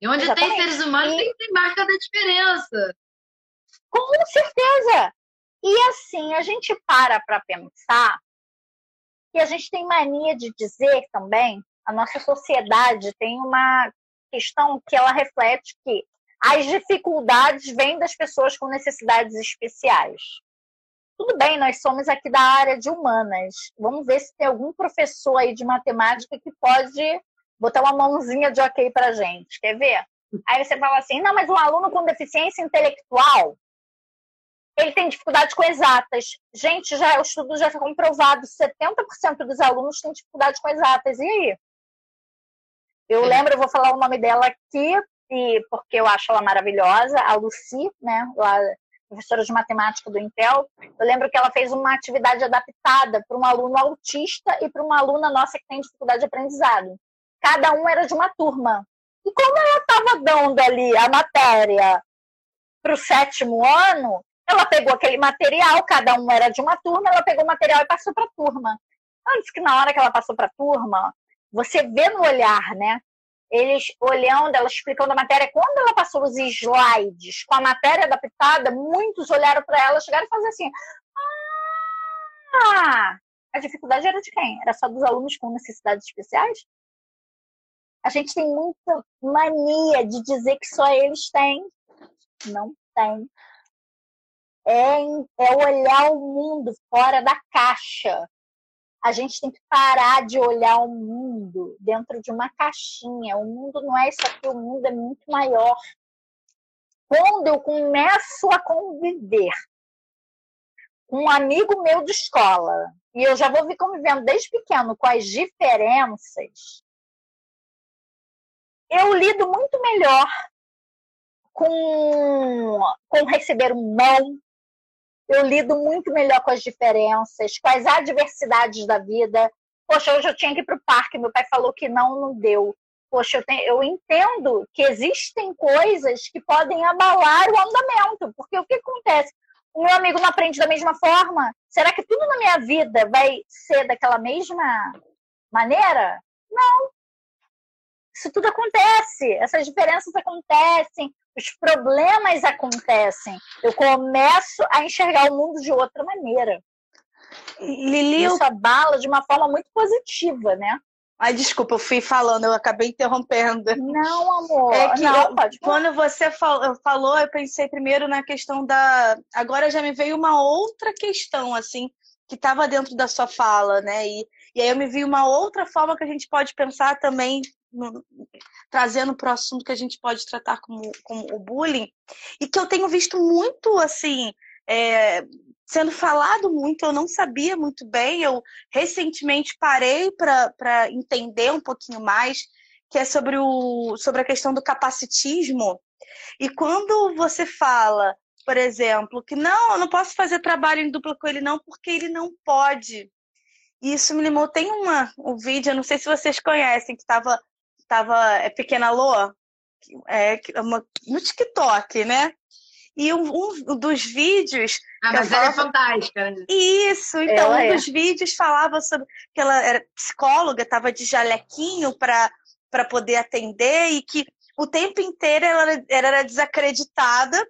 Speaker 1: E onde Exatamente. tem seres humanos, e... tem, tem marca da diferença.
Speaker 2: Com certeza. E assim, a gente para para pensar que a gente tem mania de dizer também, a nossa sociedade tem uma questão que ela reflete que as dificuldades vêm das pessoas com necessidades especiais. Tudo bem, nós somos aqui da área de humanas. Vamos ver se tem algum professor aí de matemática que pode botar uma mãozinha de ok para gente. Quer ver? Aí você fala assim: não, mas um aluno com deficiência intelectual ele tem dificuldade com exatas. Gente, já o estudo já foi comprovado, 70% dos alunos têm dificuldade com exatas. E aí? Eu lembro, eu vou falar o nome dela aqui, e porque eu acho ela maravilhosa, a Lucy, né, lá, professora de matemática do Intel. Eu lembro que ela fez uma atividade adaptada para um aluno autista e para uma aluna nossa que tem dificuldade de aprendizado. Cada um era de uma turma. E como ela estava dando ali a matéria para o sétimo ano, ela pegou aquele material, cada um era de uma turma, ela pegou o material e passou para a turma. Antes que na hora que ela passou para a turma, você vê no olhar, né? Eles olhando, ela explicando a matéria. Quando ela passou os slides com a matéria adaptada, muitos olharam para ela, chegaram e falaram assim: Ah, a dificuldade era de quem? Era só dos alunos com necessidades especiais? A gente tem muita mania de dizer que só eles têm. Não tem é, é olhar o mundo fora da caixa. A gente tem que parar de olhar o mundo dentro de uma caixinha. O mundo não é isso aqui, o mundo é muito maior. Quando eu começo a conviver com um amigo meu de escola, e eu já vou vir convivendo desde pequeno com as diferenças, eu lido muito melhor com, com receber um não, eu lido muito melhor com as diferenças, com as adversidades da vida. Poxa, hoje eu tinha que ir para o parque, meu pai falou que não, não deu. Poxa, eu, tenho, eu entendo que existem coisas que podem abalar o andamento, porque o que acontece? O meu amigo não aprende da mesma forma? Será que tudo na minha vida vai ser daquela mesma maneira? Não. Isso tudo acontece, essas diferenças acontecem, os problemas acontecem. Eu começo a enxergar o mundo de outra maneira. Lili, Isso abala de uma forma muito positiva, né?
Speaker 3: Ai, desculpa, eu fui falando, eu acabei interrompendo.
Speaker 2: Não, amor.
Speaker 3: É que
Speaker 2: não,
Speaker 3: eu, quando você falou, eu pensei primeiro na questão da. Agora já me veio uma outra questão, assim, que estava dentro da sua fala, né? E, e aí eu me vi uma outra forma que a gente pode pensar também trazendo para o assunto que a gente pode tratar como, como o bullying, e que eu tenho visto muito assim. É, sendo falado muito, eu não sabia muito bem. Eu recentemente parei para entender um pouquinho mais, que é sobre, o, sobre a questão do capacitismo. E quando você fala, por exemplo, que não, eu não posso fazer trabalho em dupla com ele, não, porque ele não pode. Isso me lembrou. Tem uma, um vídeo, eu não sei se vocês conhecem, que estava tava é Pequena Lô, é, uma, no TikTok, né? E um, um dos vídeos.
Speaker 1: Ah, mas ela, é fantástica. Né?
Speaker 3: Isso, então, ela um é. dos vídeos falava sobre que ela era psicóloga, estava de jalequinho para poder atender e que o tempo inteiro ela, ela era desacreditada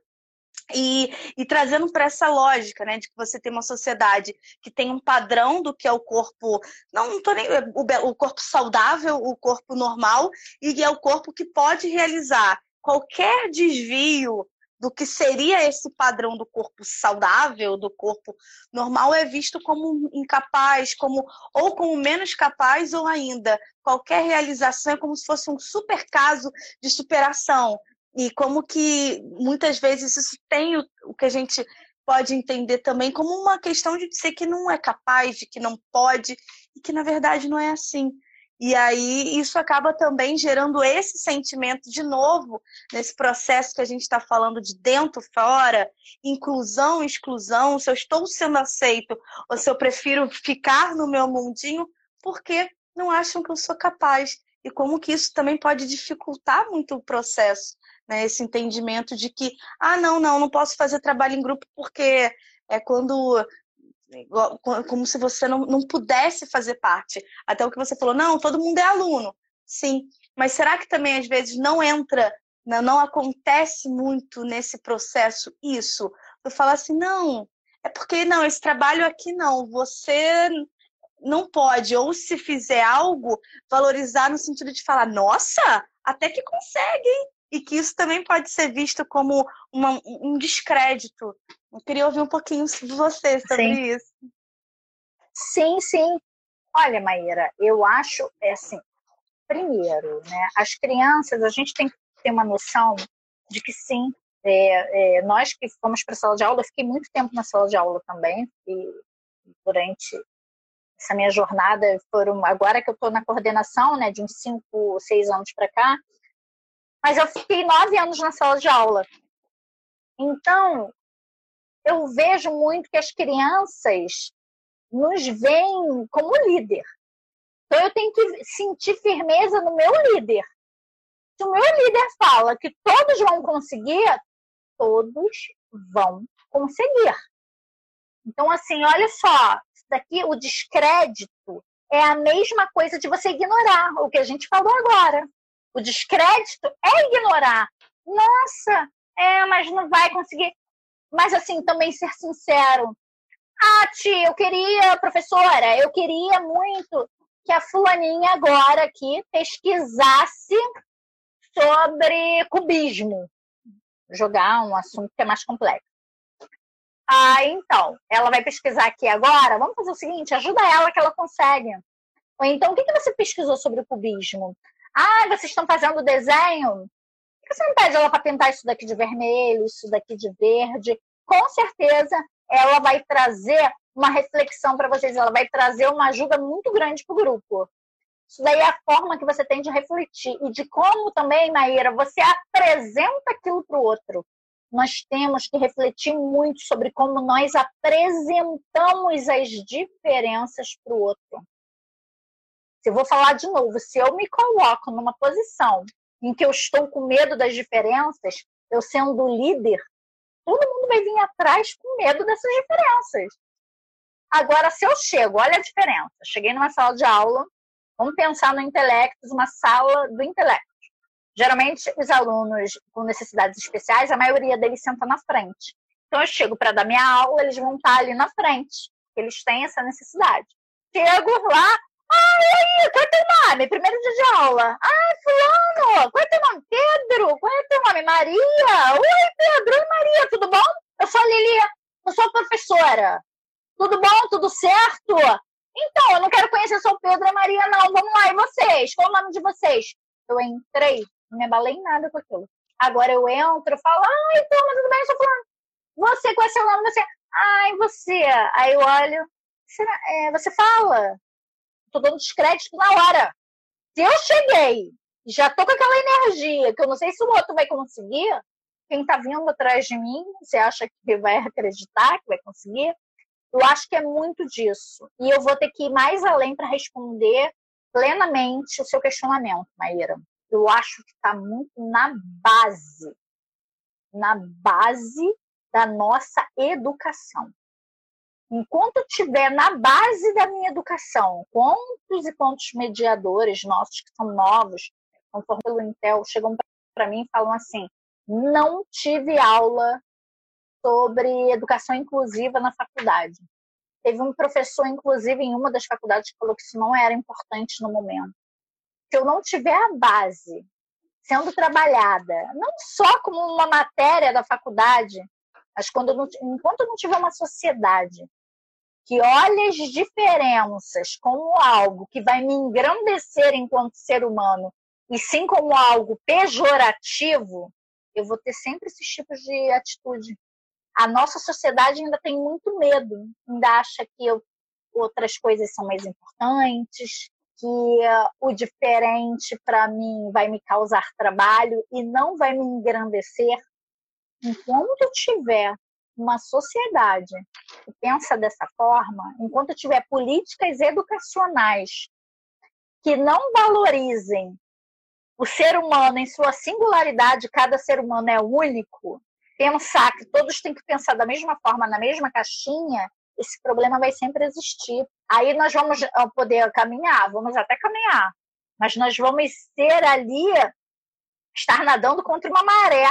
Speaker 3: E, e, trazendo para essa lógica, né, de que você tem uma sociedade que tem um padrão do que é o corpo, não, não tô nem, o, o corpo saudável, o corpo normal, e é o corpo que pode realizar qualquer desvio do que seria esse padrão do corpo saudável, do corpo normal, é visto como incapaz, como ou como menos capaz, ou ainda qualquer realização é como se fosse um super caso de superação. E como que muitas vezes isso tem o, o que a gente pode entender também como uma questão de dizer que não é capaz, de que não pode, e que na verdade não é assim. E aí isso acaba também gerando esse sentimento de novo nesse processo que a gente está falando de dentro, fora, inclusão, exclusão, se eu estou sendo aceito ou se eu prefiro ficar no meu mundinho, porque não acham que eu sou capaz. E como que isso também pode dificultar muito o processo, né? Esse entendimento de que, ah, não, não, não posso fazer trabalho em grupo porque é quando como se você não, não pudesse fazer parte. Até o que você falou, não, todo mundo é aluno. Sim, mas será que também às vezes não entra, não acontece muito nesse processo isso? Eu falar assim, não, é porque não, esse trabalho aqui não, você não pode, ou se fizer algo, valorizar no sentido de falar, nossa, até que consegue, e que isso também pode ser visto como uma, um descrédito eu queria ouvir um pouquinho de você sobre sim. isso.
Speaker 2: Sim, sim. Olha, Maíra, eu acho, é assim, primeiro, né, as crianças, a gente tem que ter uma noção de que sim, é, é, nós que fomos para a sala de aula, eu fiquei muito tempo na sala de aula também, e durante essa minha jornada, foram, agora que eu estou na coordenação, né, de uns cinco, seis anos para cá, mas eu fiquei nove anos na sala de aula. Então, eu vejo muito que as crianças nos veem como líder. Então eu tenho que sentir firmeza no meu líder. Se o meu líder fala que todos vão conseguir, todos vão conseguir. Então, assim, olha só, isso daqui, o descrédito é a mesma coisa de você ignorar o que a gente falou agora. O descrédito é ignorar. Nossa, é, mas não vai conseguir mas assim, também ser sincero. Ah, tia, eu queria, professora, eu queria muito que a fulaninha agora aqui pesquisasse sobre cubismo. Jogar um assunto que é mais complexo. Ah, então, ela vai pesquisar aqui agora. Vamos fazer o seguinte: ajuda ela que ela consegue. Ou então, o que, que você pesquisou sobre o cubismo? Ah, vocês estão fazendo desenho? que você não pede ela para pintar isso daqui de vermelho, isso daqui de verde? Com certeza ela vai trazer uma reflexão para vocês, ela vai trazer uma ajuda muito grande para o grupo. Isso daí é a forma que você tem de refletir e de como também, Maíra, você apresenta aquilo para o outro. Nós temos que refletir muito sobre como nós apresentamos as diferenças para o outro. Se eu vou falar de novo, se eu me coloco numa posição em que eu estou com medo das diferenças, eu sendo líder, todo mundo vai vir atrás com medo dessas diferenças. Agora, se eu chego, olha a diferença. Cheguei numa sala de aula, vamos pensar no intelecto, uma sala do intelecto. Geralmente, os alunos com necessidades especiais, a maioria deles senta na frente. Então, eu chego para dar minha aula, eles vão estar ali na frente. Eles têm essa necessidade. Chego lá, aí, qual é teu nome? Primeiro dia de aula. Ah, fulano, qual é teu nome? Pedro, qual é teu nome? Maria. Oi, Pedro, oi, Maria, tudo bom? Eu sou a Lili, eu sou professora. Tudo bom? Tudo certo? Então, eu não quero conhecer só o Pedro e a Maria, não. Vamos lá, e vocês? Qual é o nome de vocês? Eu entrei, não me abalei nada com aquilo. Agora eu entro, falo, ai, turma, tudo bem? Eu sou fulano. Você, qual é seu nome? Você, ai, você. Aí eu olho, é, você fala? Tô dando descrédito na hora. Se eu cheguei, já tô com aquela energia, que eu não sei se o outro vai conseguir, quem tá vindo atrás de mim, você acha que vai acreditar que vai conseguir? Eu acho que é muito disso. E eu vou ter que ir mais além para responder plenamente o seu questionamento, Maíra. Eu acho que está muito na base, na base da nossa educação enquanto eu estiver na base da minha educação, quantos e quantos mediadores nossos que são novos, conforme pelo Intel, chegam para mim e falam assim: não tive aula sobre educação inclusiva na faculdade. Teve um professor, inclusive, em uma das faculdades, que falou que isso não era importante no momento. Se eu não tiver a base sendo trabalhada, não só como uma matéria da faculdade, mas quando não, enquanto eu não tiver uma sociedade que olha as diferenças como algo que vai me engrandecer enquanto ser humano, e sim como algo pejorativo, eu vou ter sempre esses tipos de atitude. A nossa sociedade ainda tem muito medo, ainda acha que eu, outras coisas são mais importantes, que uh, o diferente para mim vai me causar trabalho e não vai me engrandecer. Enquanto eu tiver uma sociedade que pensa dessa forma, enquanto tiver políticas educacionais que não valorizem o ser humano em sua singularidade, cada ser humano é único, pensar que todos têm que pensar da mesma forma, na mesma caixinha, esse problema vai sempre existir. Aí nós vamos poder caminhar, vamos até caminhar, mas nós vamos ser ali, estar nadando contra uma maré.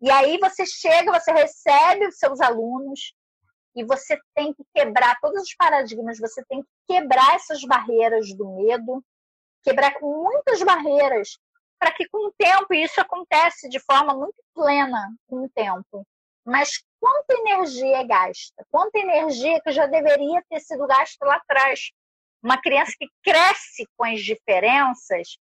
Speaker 2: E aí você chega, você recebe os seus alunos e você tem que quebrar todos os paradigmas, você tem que quebrar essas barreiras do medo, quebrar muitas barreiras para que com o tempo, e isso acontece de forma muito plena com o tempo, mas quanta energia é gasta? Quanta energia que já deveria ter sido gasta lá atrás? Uma criança que cresce com as diferenças,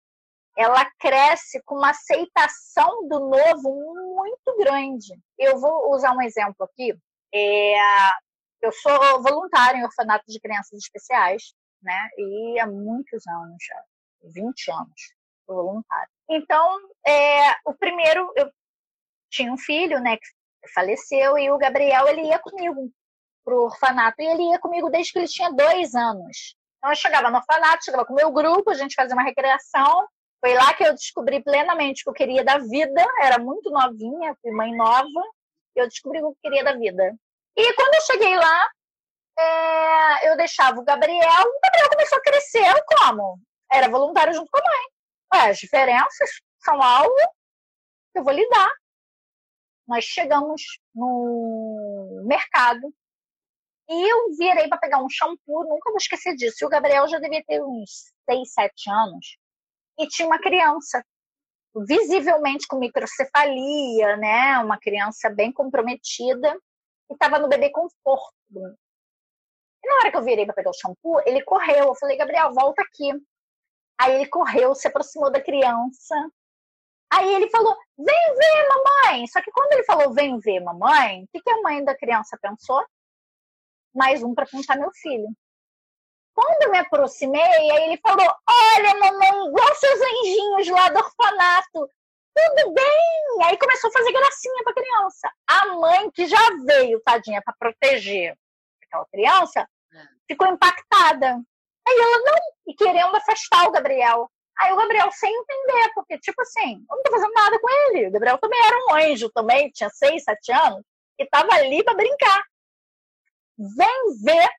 Speaker 2: ela cresce com uma aceitação do novo muito grande. Eu vou usar um exemplo aqui. É, eu sou voluntária em orfanato de crianças especiais, né? E há muitos anos já. 20 anos voluntário. Então, é, o primeiro, eu tinha um filho, né, que faleceu, e o Gabriel, ele ia comigo pro orfanato, e ele ia comigo desde que ele tinha dois anos. Então, eu chegava no orfanato, chegava com o meu grupo, a gente fazia uma recreação, foi lá que eu descobri plenamente o que eu queria da vida, era muito novinha, fui mãe nova, eu descobri o que eu queria da vida. E quando eu cheguei lá, é, eu deixava o Gabriel, o Gabriel começou a crescer, como? era voluntário junto com a mãe. Ué, as diferenças são algo que eu vou lidar. Nós chegamos no mercado e eu virei para pegar um shampoo, nunca vou esquecer disso. E o Gabriel já devia ter uns 6, 7 anos. E tinha uma criança, visivelmente com microcefalia, né? Uma criança bem comprometida, e estava no bebê conforto. E na hora que eu virei para pegar o shampoo, ele correu. Eu falei, Gabriel, volta aqui. Aí ele correu, se aproximou da criança. Aí ele falou: Vem ver, mamãe. Só que quando ele falou: Vem ver, mamãe, o que, que a mãe da criança pensou? Mais um para apontar meu filho. Quando eu me aproximei, aí ele falou: Olha, mamãe, igual seus anjinhos lá do orfanato. Tudo bem. Aí começou a fazer gracinha para a criança. A mãe, que já veio, tadinha, para proteger aquela criança, é. ficou impactada. Aí ela, não, e querendo afastar o Gabriel. Aí o Gabriel sem entender, porque, tipo assim, eu não tô fazendo nada com ele. O Gabriel também era um anjo, também, tinha seis, sete anos, e tava ali para brincar. Vem ver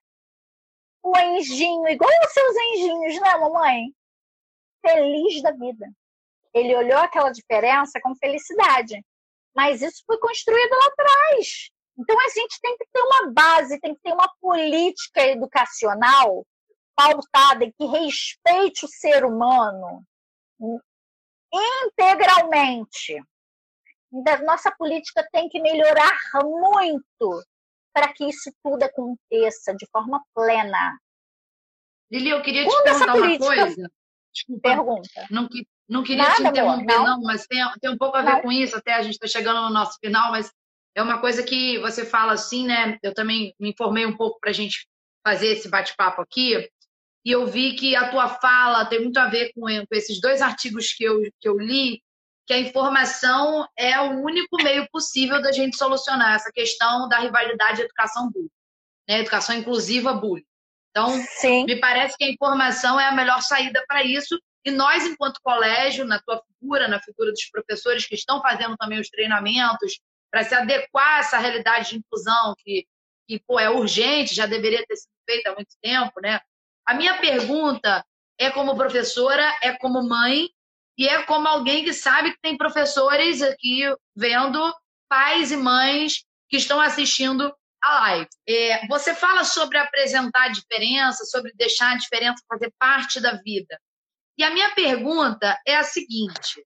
Speaker 2: o anjinho, igual os seus anjinhos, né, mamãe? Feliz da vida. Ele olhou aquela diferença com felicidade. Mas isso foi construído lá atrás. Então a gente tem que ter uma base, tem que ter uma política educacional pautada que respeite o ser humano integralmente. Nossa política tem que melhorar muito para que isso tudo aconteça de forma plena.
Speaker 1: Lili, eu queria te Quando perguntar política... uma coisa.
Speaker 2: Desculpa, Pergunta.
Speaker 1: Não, não queria Nada, te interromper, amor, não. não. mas tem, tem um pouco a ver não. com isso, até a gente está chegando no nosso final, mas é uma coisa que você fala assim, né? Eu também me informei um pouco para a gente fazer esse bate-papo aqui e eu vi que a tua fala tem muito a ver com, com esses dois artigos que eu, que eu li, que a informação é o único meio possível da gente solucionar essa questão da rivalidade educação bullying, né? educação inclusiva bullying. Então, Sim. me parece que a informação é a melhor saída para isso. E nós, enquanto colégio, na tua figura, na figura dos professores que estão fazendo também os treinamentos para se adequar a essa realidade de inclusão que, que pô, é urgente, já deveria ter sido feita há muito tempo, né? A minha pergunta é como professora, é como mãe e é como alguém que sabe que tem professores aqui vendo pais e mães que estão assistindo a live. É, você fala sobre apresentar a diferença, sobre deixar a diferença fazer parte da vida. E a minha pergunta é a seguinte: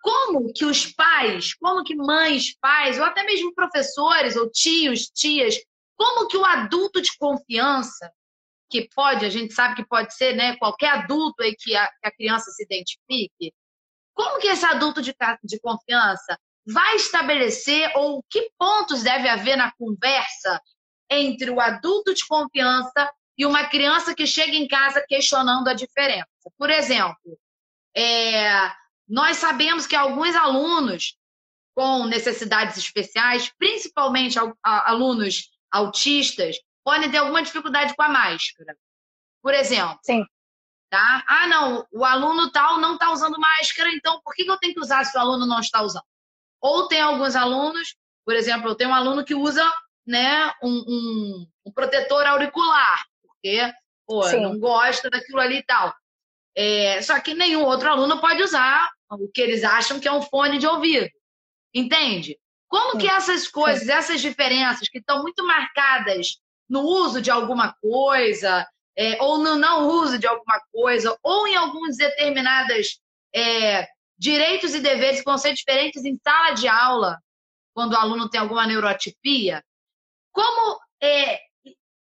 Speaker 1: como que os pais, como que mães, pais, ou até mesmo professores, ou tios, tias, como que o adulto de confiança, que pode, a gente sabe que pode ser, né, qualquer adulto aí que a, que a criança se identifique, como que esse adulto de, de confiança vai estabelecer ou que pontos deve haver na conversa entre o adulto de confiança e uma criança que chega em casa questionando a diferença? Por exemplo, é, nós sabemos que alguns alunos com necessidades especiais, principalmente alunos autistas, podem ter alguma dificuldade com a máscara. Por exemplo.
Speaker 2: Sim.
Speaker 1: Tá? Ah, não, o aluno tal não está usando máscara, então por que eu tenho que usar se o aluno não está usando? Ou tem alguns alunos, por exemplo, eu tenho um aluno que usa né, um, um, um protetor auricular, porque pô, não gosta daquilo ali e tal. É, só que nenhum outro aluno pode usar o que eles acham que é um fone de ouvido. Entende? Como que essas coisas, essas diferenças que estão muito marcadas no uso de alguma coisa, é, ou no não uso de alguma coisa, ou em alguns determinados é, direitos e deveres que vão ser diferentes em sala de aula, quando o aluno tem alguma neurotipia, como é,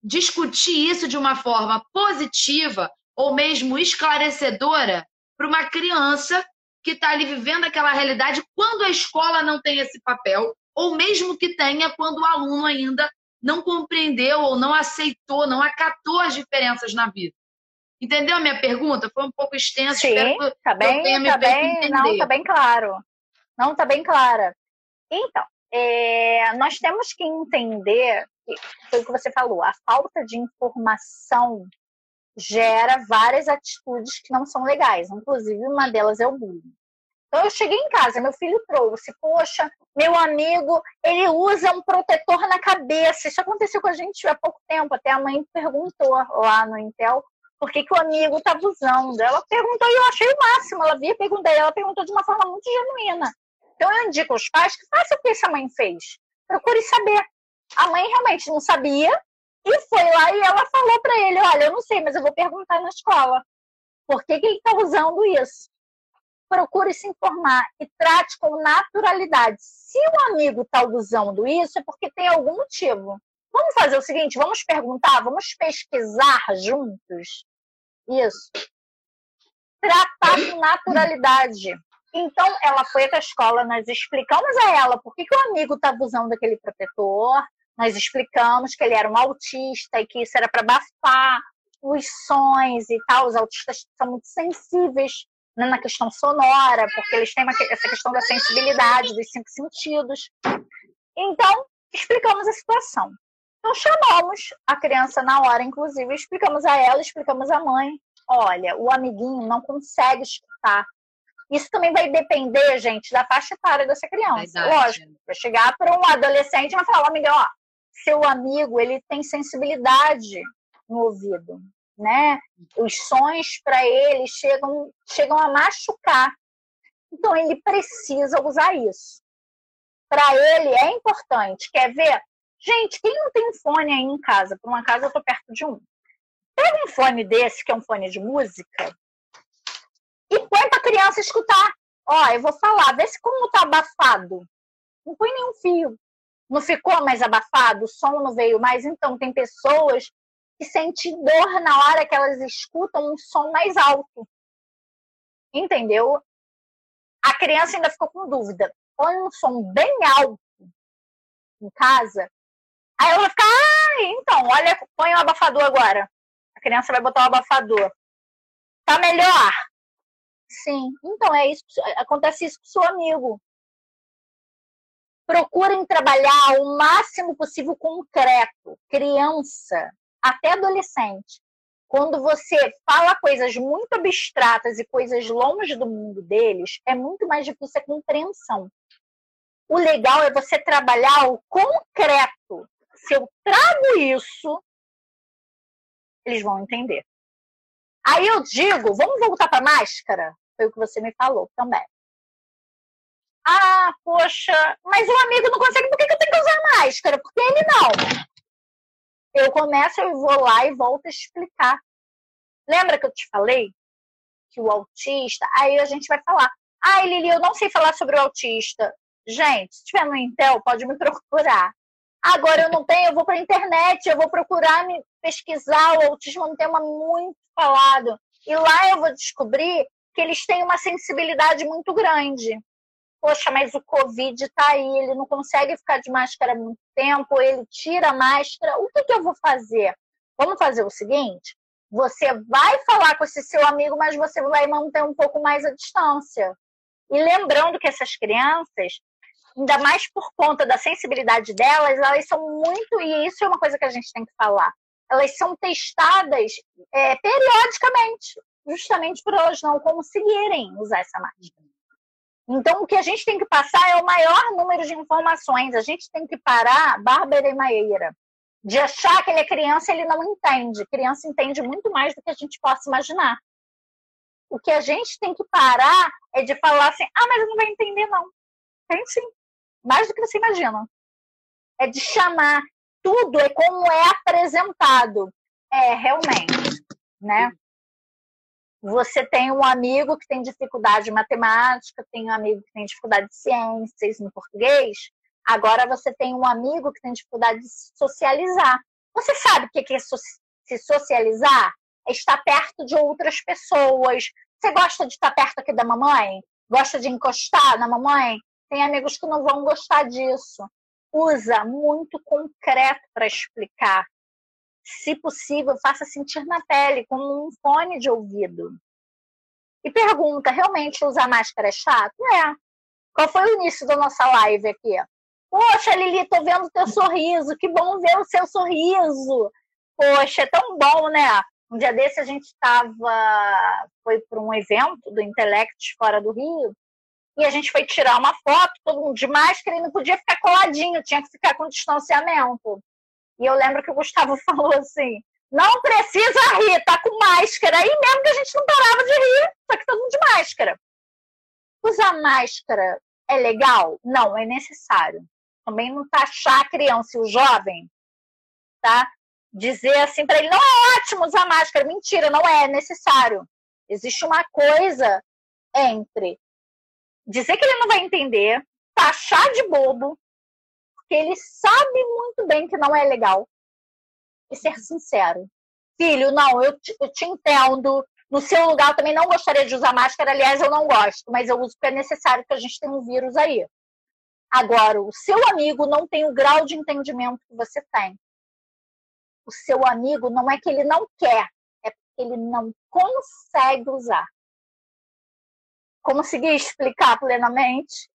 Speaker 1: discutir isso de uma forma positiva ou mesmo esclarecedora para uma criança que está ali vivendo aquela realidade quando a escola não tem esse papel, ou mesmo que tenha quando o aluno ainda não compreendeu ou não aceitou, não acatou as diferenças na vida. Entendeu a minha pergunta? Foi um pouco extensa.
Speaker 2: Sim, está bem, tá bem, não, está bem claro. Não, está bem clara. Então, é, nós temos que entender, foi o que você falou, a falta de informação gera várias atitudes que não são legais. Inclusive, uma delas é o bullying. Então, eu cheguei em casa, meu filho trouxe, poxa, meu amigo, ele usa um protetor na cabeça. Isso aconteceu com a gente há pouco tempo. Até a mãe perguntou lá no Intel por que, que o amigo estava usando. Ela perguntou e eu achei o máximo. Ela via perguntar, ela perguntou de uma forma muito genuína. Então, eu indico aos pais que façam o que essa mãe fez. Procure saber. A mãe realmente não sabia, e foi lá e ela falou para ele: Olha, eu não sei, mas eu vou perguntar na escola. Por que, que ele está usando isso? Procure se informar e trate com naturalidade. Se o amigo está usando isso, é porque tem algum motivo. Vamos fazer o seguinte: vamos perguntar, vamos pesquisar juntos. Isso. Tratar com naturalidade. Então, ela foi até a escola, nós explicamos a ela por que, que o amigo estava usando aquele protetor, nós explicamos que ele era um autista e que isso era para abafar os sons e tal. Os autistas são muito sensíveis na questão sonora, porque eles têm uma, essa questão da sensibilidade, dos cinco sentidos. Então, explicamos a situação. Então, chamamos a criança na hora, inclusive, explicamos a ela, explicamos à mãe. Olha, o amiguinho não consegue escutar. Isso também vai depender, gente, da faixa etária dessa criança. Verdade. Lógico, vai chegar para um adolescente e vai falar, amigão, ó, seu amigo ele tem sensibilidade no ouvido, né? Os sons para ele chegam chegam a machucar. Então ele precisa usar isso. Para ele é importante. Quer ver? Gente, quem não tem um fone aí em casa? Por uma casa eu tô perto de um. Pega um fone desse, que é um fone de música, e põe para criança escutar. Ó, eu vou falar, vê se como tá abafado. Não põe nenhum fio não ficou mais abafado, o som não veio mais. Então, tem pessoas que sentem dor na hora que elas escutam um som mais alto. Entendeu? A criança ainda ficou com dúvida. Põe um som bem alto em casa. Aí ela vai ficar, ah, então, olha, põe o um abafador agora. A criança vai botar o um abafador. Tá melhor? Sim. Então, é isso. Acontece isso com o seu amigo procurem trabalhar o máximo possível concreto, criança até adolescente. Quando você fala coisas muito abstratas e coisas longe do mundo deles, é muito mais difícil a compreensão. O legal é você trabalhar o concreto. Se eu trago isso, eles vão entender. Aí eu digo, vamos voltar para a máscara? Foi o que você me falou também. Ah, poxa, mas o amigo não consegue, por que, eu tenho que usar máscara? Porque ele não. Eu começo, eu vou lá e volto a explicar. Lembra que eu te falei que o autista, aí a gente vai falar. Ai, Lili, eu não sei falar sobre o autista. Gente, se tiver no Intel, pode me procurar. Agora eu não tenho, eu vou para a internet, eu vou procurar me pesquisar. O autismo é um tema muito falado. E lá eu vou descobrir que eles têm uma sensibilidade muito grande. Poxa, mas o Covid está aí, ele não consegue ficar de máscara muito tempo, ele tira a máscara. O que, que eu vou fazer? Vamos fazer o seguinte: você vai falar com esse seu amigo, mas você vai manter um pouco mais a distância. E lembrando que essas crianças, ainda mais por conta da sensibilidade delas, elas são muito, e isso é uma coisa que a gente tem que falar, elas são testadas é, periodicamente, justamente por elas não conseguirem usar essa máscara. Então, o que a gente tem que passar é o maior número de informações. A gente tem que parar, Bárbara e Maíra, de achar que ele é criança ele não entende. Criança entende muito mais do que a gente possa imaginar. O que a gente tem que parar é de falar assim: ah, mas ele não vai entender, não. Tem sim. Mais do que você imagina. É de chamar. Tudo é como é apresentado. É, realmente. Né? Você tem um amigo que tem dificuldade em matemática, tem um amigo que tem dificuldade de ciências, em português. Agora você tem um amigo que tem dificuldade de socializar. Você sabe o que é se socializar? É estar perto de outras pessoas. Você gosta de estar perto aqui da mamãe? Gosta de encostar na mamãe? Tem amigos que não vão gostar disso. Usa muito concreto para explicar se possível, faça sentir na pele, como um fone de ouvido. E pergunta: realmente usar máscara é chato? É. Qual foi o início da nossa live aqui? Poxa, Lili, tô vendo teu sorriso, que bom ver o seu sorriso. Poxa, é tão bom, né? Um dia desse a gente estava, foi para um evento do Intellect fora do Rio, e a gente foi tirar uma foto, todo mundo de máscara e não podia ficar coladinho, tinha que ficar com distanciamento. E eu lembro que o Gustavo falou assim: não precisa rir, tá com máscara. E mesmo que a gente não parava de rir, só que todo mundo de máscara. Usar máscara é legal? Não, é necessário. Também não taxar a criança e o jovem, tá? Dizer assim para ele, não é ótimo usar máscara. Mentira, não é, é necessário. Existe uma coisa entre dizer que ele não vai entender, taxar de bobo, porque ele sabe muito bem que não é legal. E ser sincero. Filho, não, eu te, eu te entendo. No seu lugar, eu também não gostaria de usar máscara. Aliás, eu não gosto, mas eu uso porque é necessário, porque a gente tem um vírus aí. Agora, o seu amigo não tem o grau de entendimento que você tem. O seu amigo não é que ele não quer, é porque ele não consegue usar. Consegui explicar plenamente?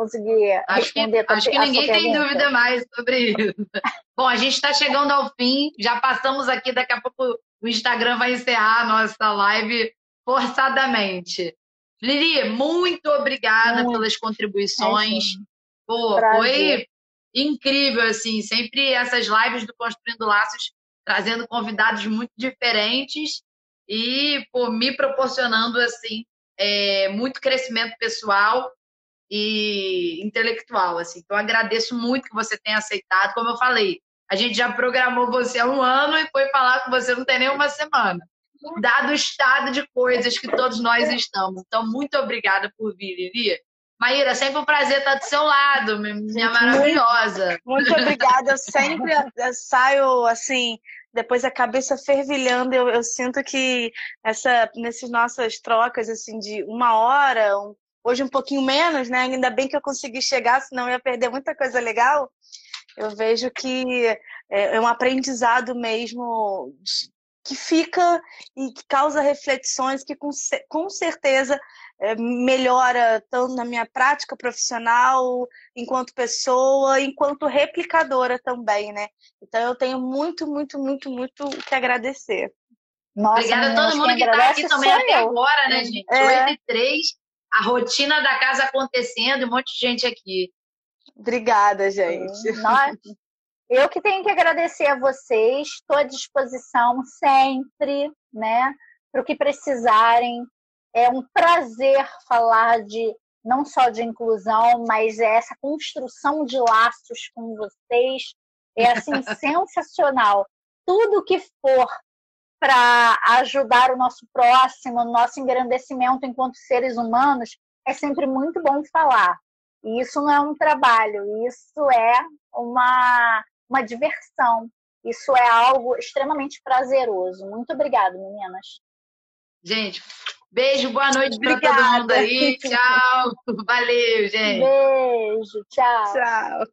Speaker 2: Conseguir
Speaker 1: acho responder que, Acho que ninguém tem dúvida mais sobre isso. Bom, a gente está chegando ao fim, já passamos aqui, daqui a pouco o Instagram vai encerrar a nossa live forçadamente. Lili, muito obrigada muito. pelas contribuições. É, Pô, foi incrível, assim, sempre essas lives do Construindo Laços trazendo convidados muito diferentes e pô, me proporcionando assim é, muito crescimento pessoal e intelectual, assim. Então, agradeço muito que você tenha aceitado. Como eu falei, a gente já programou você há um ano e foi falar com você não tem nem uma semana. Dado o estado de coisas que todos nós estamos. Então, muito obrigada por vir, Lili. Maíra, sempre um prazer estar do seu lado, minha maravilhosa.
Speaker 3: Muito, muito obrigada. Eu sempre eu saio assim, depois a cabeça fervilhando. Eu, eu sinto que essa, nessas nossas trocas assim de uma hora, um hoje um pouquinho menos, né? Ainda bem que eu consegui chegar, senão eu ia perder muita coisa legal. Eu vejo que é, é um aprendizado mesmo que fica e que causa reflexões que com, com certeza é, melhora tanto na minha prática profissional, enquanto pessoa, enquanto replicadora também, né? Então eu tenho muito, muito, muito, muito o que agradecer.
Speaker 1: Nossa, Obrigada a todo mundo que está aqui também até agora, né, gente? É. 8 e 3 a rotina da casa acontecendo e um monte de gente aqui.
Speaker 3: Obrigada, gente.
Speaker 2: eu que tenho que agradecer a vocês, estou à disposição sempre, né? Para o que precisarem. É um prazer falar de não só de inclusão, mas é essa construção de laços com vocês. É assim sensacional. Tudo que for para ajudar o nosso próximo, o nosso engrandecimento enquanto seres humanos, é sempre muito bom falar. E isso não é um trabalho, isso é uma, uma diversão. Isso é algo extremamente prazeroso. Muito obrigada, meninas.
Speaker 1: Gente, beijo, boa noite para todo mundo aí. Tchau. Valeu, gente.
Speaker 2: Beijo, tchau.
Speaker 3: Tchau.